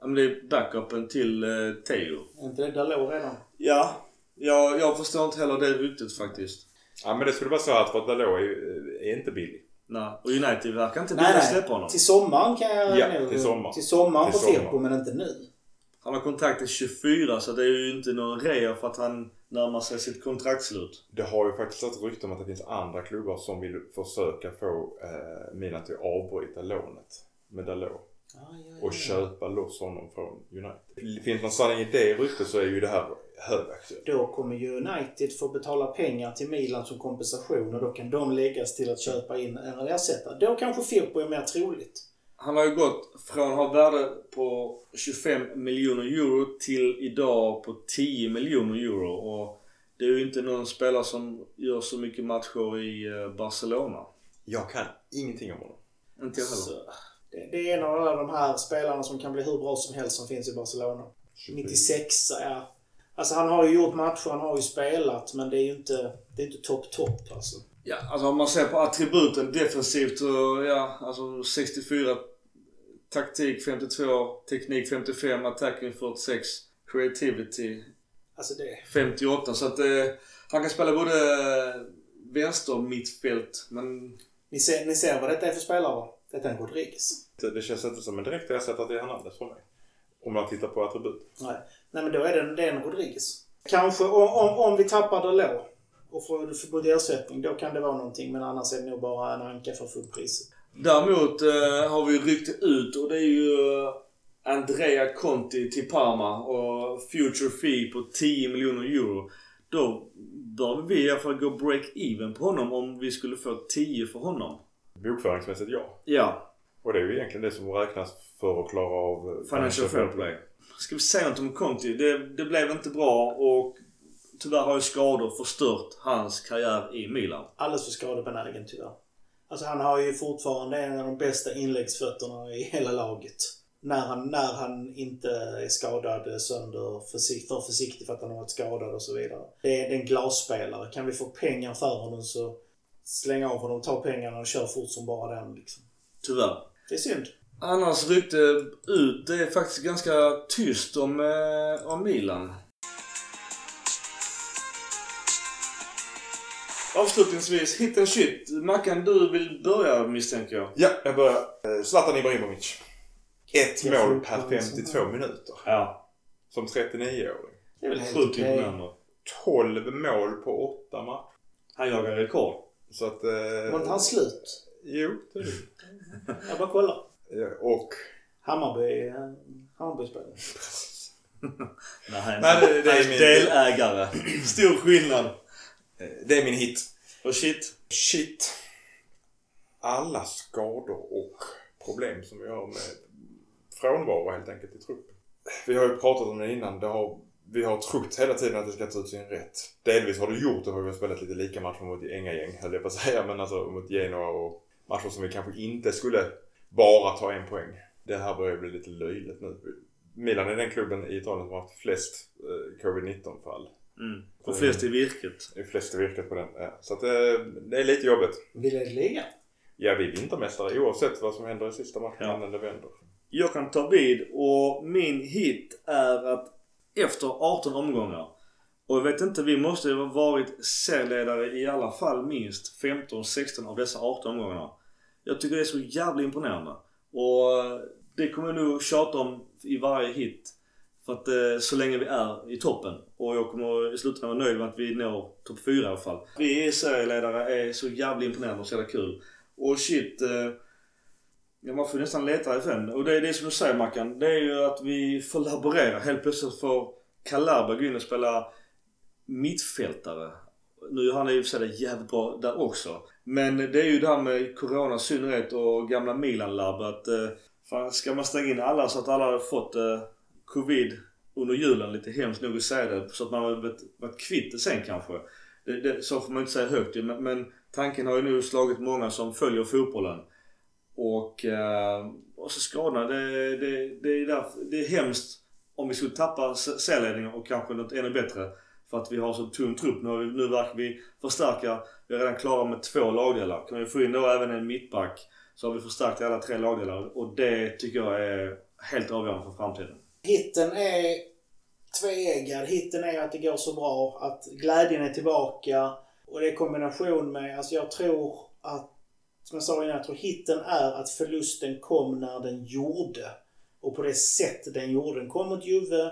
Ja, men det är backupen till eh, Teo. Är inte det Dalot redan? Ja. Jag, jag förstår inte heller det ryktet faktiskt. Ja men det skulle vara så att för Dalot är, är inte billig. Nej. Och United verkar inte vilja släppa honom. Till sommaren kan jag Ja, nog... till sommar. Till sommaren Till på sommar. Firpo, men inte nu. Han har kontrakt till 24 så det är ju inte någon rea för att han närmar sig sitt kontraktslut. Det har ju faktiskt ett rykte om att det finns andra klubbar som vill försöka få eh, Milan till att avbryta lånet med Dalot. Ja, ja, och köpa loss honom från United. Finns någon sanning i det ryktet så är ju det här högaktuellt. Då kommer ju United få betala pengar till Milan som kompensation och då kan de läggas till att köpa in en ersättare. Då kanske Firpo är mer troligt. Han har ju gått från att ha värde på 25 miljoner euro till idag på 10 miljoner euro. Och det är ju inte någon spelare som gör så mycket matcher i eh, Barcelona. Jag kan ingenting om honom. Inte jag heller. Så, det, det är en av de här spelarna som kan bli hur bra som helst som finns i Barcelona. 96 ja. Alltså han har ju gjort matcher, han har ju spelat men det är ju inte, det är inte topp topp alltså. Ja, alltså om man ser på attributen defensivt så ja, alltså 64 taktik 52, teknik 55, attacking 46, creativity Alltså det... 58. Så att eh, han kan spela både vänster och mittfält. Men Ni ser, ni ser vad detta är för spelare? Detta är en Rodriguez. Det det känns inte som en direkt ersättare till Hernandez för mig. Om man tittar på attribut. Nej. Nej men då är det, det är en Rodriguez. Kanske om, om, om vi tappar Dalot och får förbud ersättning, då kan det vara någonting. Men annars är det nog bara en anka för fullpriset. däremot eh, har vi rykte ut och det är ju eh, Andrea Conti till Parma och future fee på 10 miljoner euro. Då bör vi i alla fall gå break-even på honom om vi skulle få 10 för honom. Bokföringsmässigt ja. Ja, Och det är ju egentligen det som räknas för att klara av Financial fair play. Ska vi säga något om Conti? Det, det blev inte bra och tyvärr har ju skador förstört hans karriär i Milan. Alldeles för skadebenägen tyvärr. Alltså han har ju fortfarande en av de bästa inläggsfötterna i hela laget. När han, när han inte är skadad sönder, försikt, för försiktig för att han har varit skadad och så vidare. Det är, det är en glasspelare. Kan vi få pengar för honom så släng av honom, ta pengarna och kör fort som bara den liksom. Tyvärr. Det är synd. Annars rykte ut, det är faktiskt ganska tyst om, eh, om Milan. Avslutningsvis, hit and shit. Mackan, du vill börja misstänker jag. Ja, jag börjar. Eh, Zlatan Ibrahimovic. Ett Jag mål per inte 52 minuter. Ja. Som 39-åring. Det är väl Sjukt imponerande. 12 mål på 8 matcher. Han jagar rekord. Så att... Eh, Var inte han slut? Jo, det är det. Jag bara kollar. Ja, Och... Hammarby, eh, Hammarby-spelare. Nej, Nej, det- det är han är min- delägare. Stor skillnad. Eh, Det är min hit. Och shit. Shit. Alla skador och problem som vi har med frånvaro helt enkelt i truppen. Vi har ju pratat om det innan. Det har, vi har trott hela tiden att det ska ta ut sin rätt. Delvis har det gjort det. Vi har spelat lite lika matcher mot Ängagäng höll jag på att säga. Men alltså mot Genoa och matcher som vi kanske inte skulle bara ta en poäng. Det här börjar bli lite löjligt nu. Milan är den klubben i Italien som har haft flest eh, covid-19 fall. Mm. Och flest i virket. Det är flest i virket på den. Ja. Så att eh, det är lite jobbigt. Vi leder ligan. Ja, vi är vintermästare oavsett vad som händer i sista matchen Ja. det vänder. Jag kan ta vid och min hit är att efter 18 omgångar och jag vet inte, vi måste ju ha varit serieledare i alla fall minst 15-16 av dessa 18 omgångarna. Jag tycker det är så jävla imponerande. Och eh, det kommer jag nog tjata om i varje hit. För att eh, så länge vi är i toppen. Och jag kommer i slutändan vara nöjd med att vi når topp 4 i alla fall. Vi är serieledare är så jävla imponerande och så jävla kul. Och shit. Eh, ja, man får nästan leta FN. Och det är det som du säger Mackan. Det är ju att vi får laborera. Helt plötsligt får Kalaba gå in och spela mittfältare. Nu gör han i och för sig jävligt bra där också. Men det är ju det här med Corona i synnerhet och gamla Milan-labb att eh, fan, ska man stänga in alla så att alla har fått Covid under julen, lite hemskt nog att säga det, så att man har varit, kvitt det sen kanske. Det, det, så får man inte säga högt ju, men, men tanken har ju nu slagit många som följer fotbollen. Och, eh, och så skadorna. Det, det, det, är där, det är hemskt om vi skulle tappa särledningen serieledningen och kanske något ännu bättre. För att vi har så tunn trupp. Nu, har vi, nu verkar vi förstärka. Vi är redan klara med två lagdelar. Kan vi få in då även en mittback så har vi förstärkt alla tre lagdelar och det tycker jag är helt avgörande för framtiden. Hitten är tveeggad. Hitten är att det går så bra, att glädjen är tillbaka. Och det är i kombination med, alltså jag tror att, som jag sa innan, jag tror hitten är att förlusten kom när den gjorde. Och på det sätt den gjorde. Den kom mot Juve.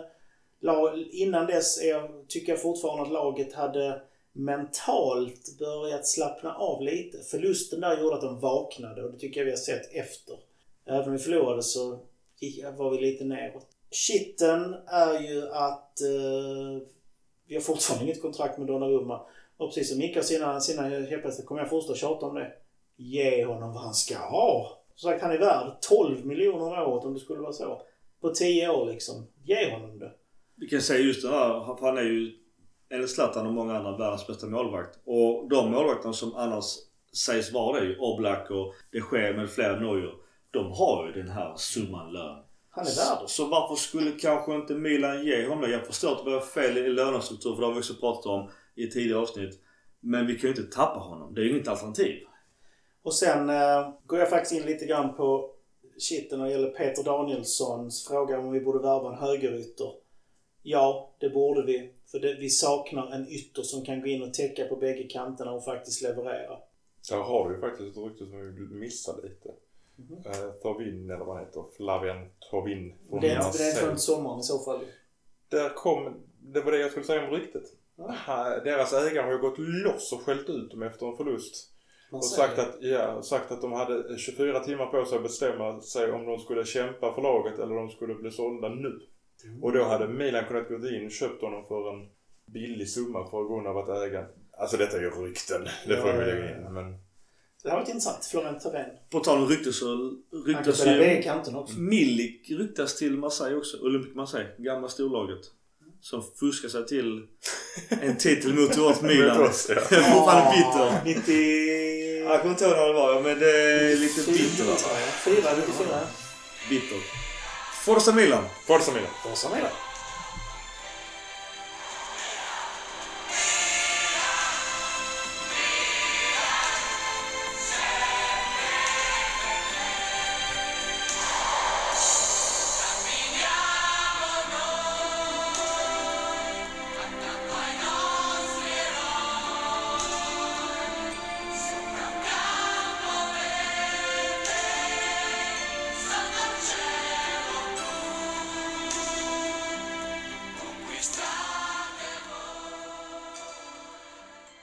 Innan dess är jag, tycker jag fortfarande att laget hade mentalt börjat slappna av lite. Förlusten där gjorde att de vaknade och det tycker jag vi har sett efter. Även om vi förlorade så var vi lite neråt. Kitten är ju att eh, vi har fortfarande inget kontrakt med Donnarumma. Och precis som Micke sina, sina käpphästar kommer jag fortsätta tjata om det. Ge honom vad han ska ha. Som sagt, han är värd 12 miljoner om året om det skulle vara så. På 10 år liksom. Ge honom det. Vi kan säga just det här, för han är ju enligt Zlatan och många andra världens bästa målvakt. Och de målvakterna som annars sägs vara det, Oblak och det sker med flera Neuer. De har ju den här summan lön. Han är värd Så varför skulle kanske inte Milan ge honom det? Jag förstår att det var fel i lönestruktur för det har vi också pratat om i tidigare avsnitt. Men vi kan ju inte tappa honom. Det är ju inget alternativ. Och sen eh, går jag faktiskt in lite grann på shitten när det gäller Peter Danielssons fråga om vi borde värva en högerytter. Ja, det borde vi. För det, vi saknar en ytter som kan gå in och täcka på bägge kanterna och faktiskt leverera. Där har du ju faktiskt ett rykte som vi missade lite. Mm uh, Thovin eller vad han heter. Flavian Thovin. Det är, det är från sommaren i så fall. Där kom, det var det jag skulle säga om ryktet. Ja. Deras ägare har ju gått loss och skällt ut dem efter en förlust. och sagt att, ja, sagt att de hade 24 timmar på sig att bestämma sig om de skulle kämpa för laget eller om de skulle bli sålda nu. Och då hade Milan kunnat gå in och köpt honom för en billig summa för grund av att äga. Alltså detta är ju rykten. Det får vi lägga in. Men... Det har varit intressant. Florian Thaven. På tal om rykte så ryktas ju... kanten också. Milik ryktas till Marseille också. Olympic Marseille. Gamla storlaget. Som fuskar sig till en titel mot vårt Milan. oss, ja. Fortfarande bitter. 90... Jag kommer inte ihåg när det var men det är lite bitter. 94, 94. Bitter. Forza Milan! Forza Milan! Forza Milan!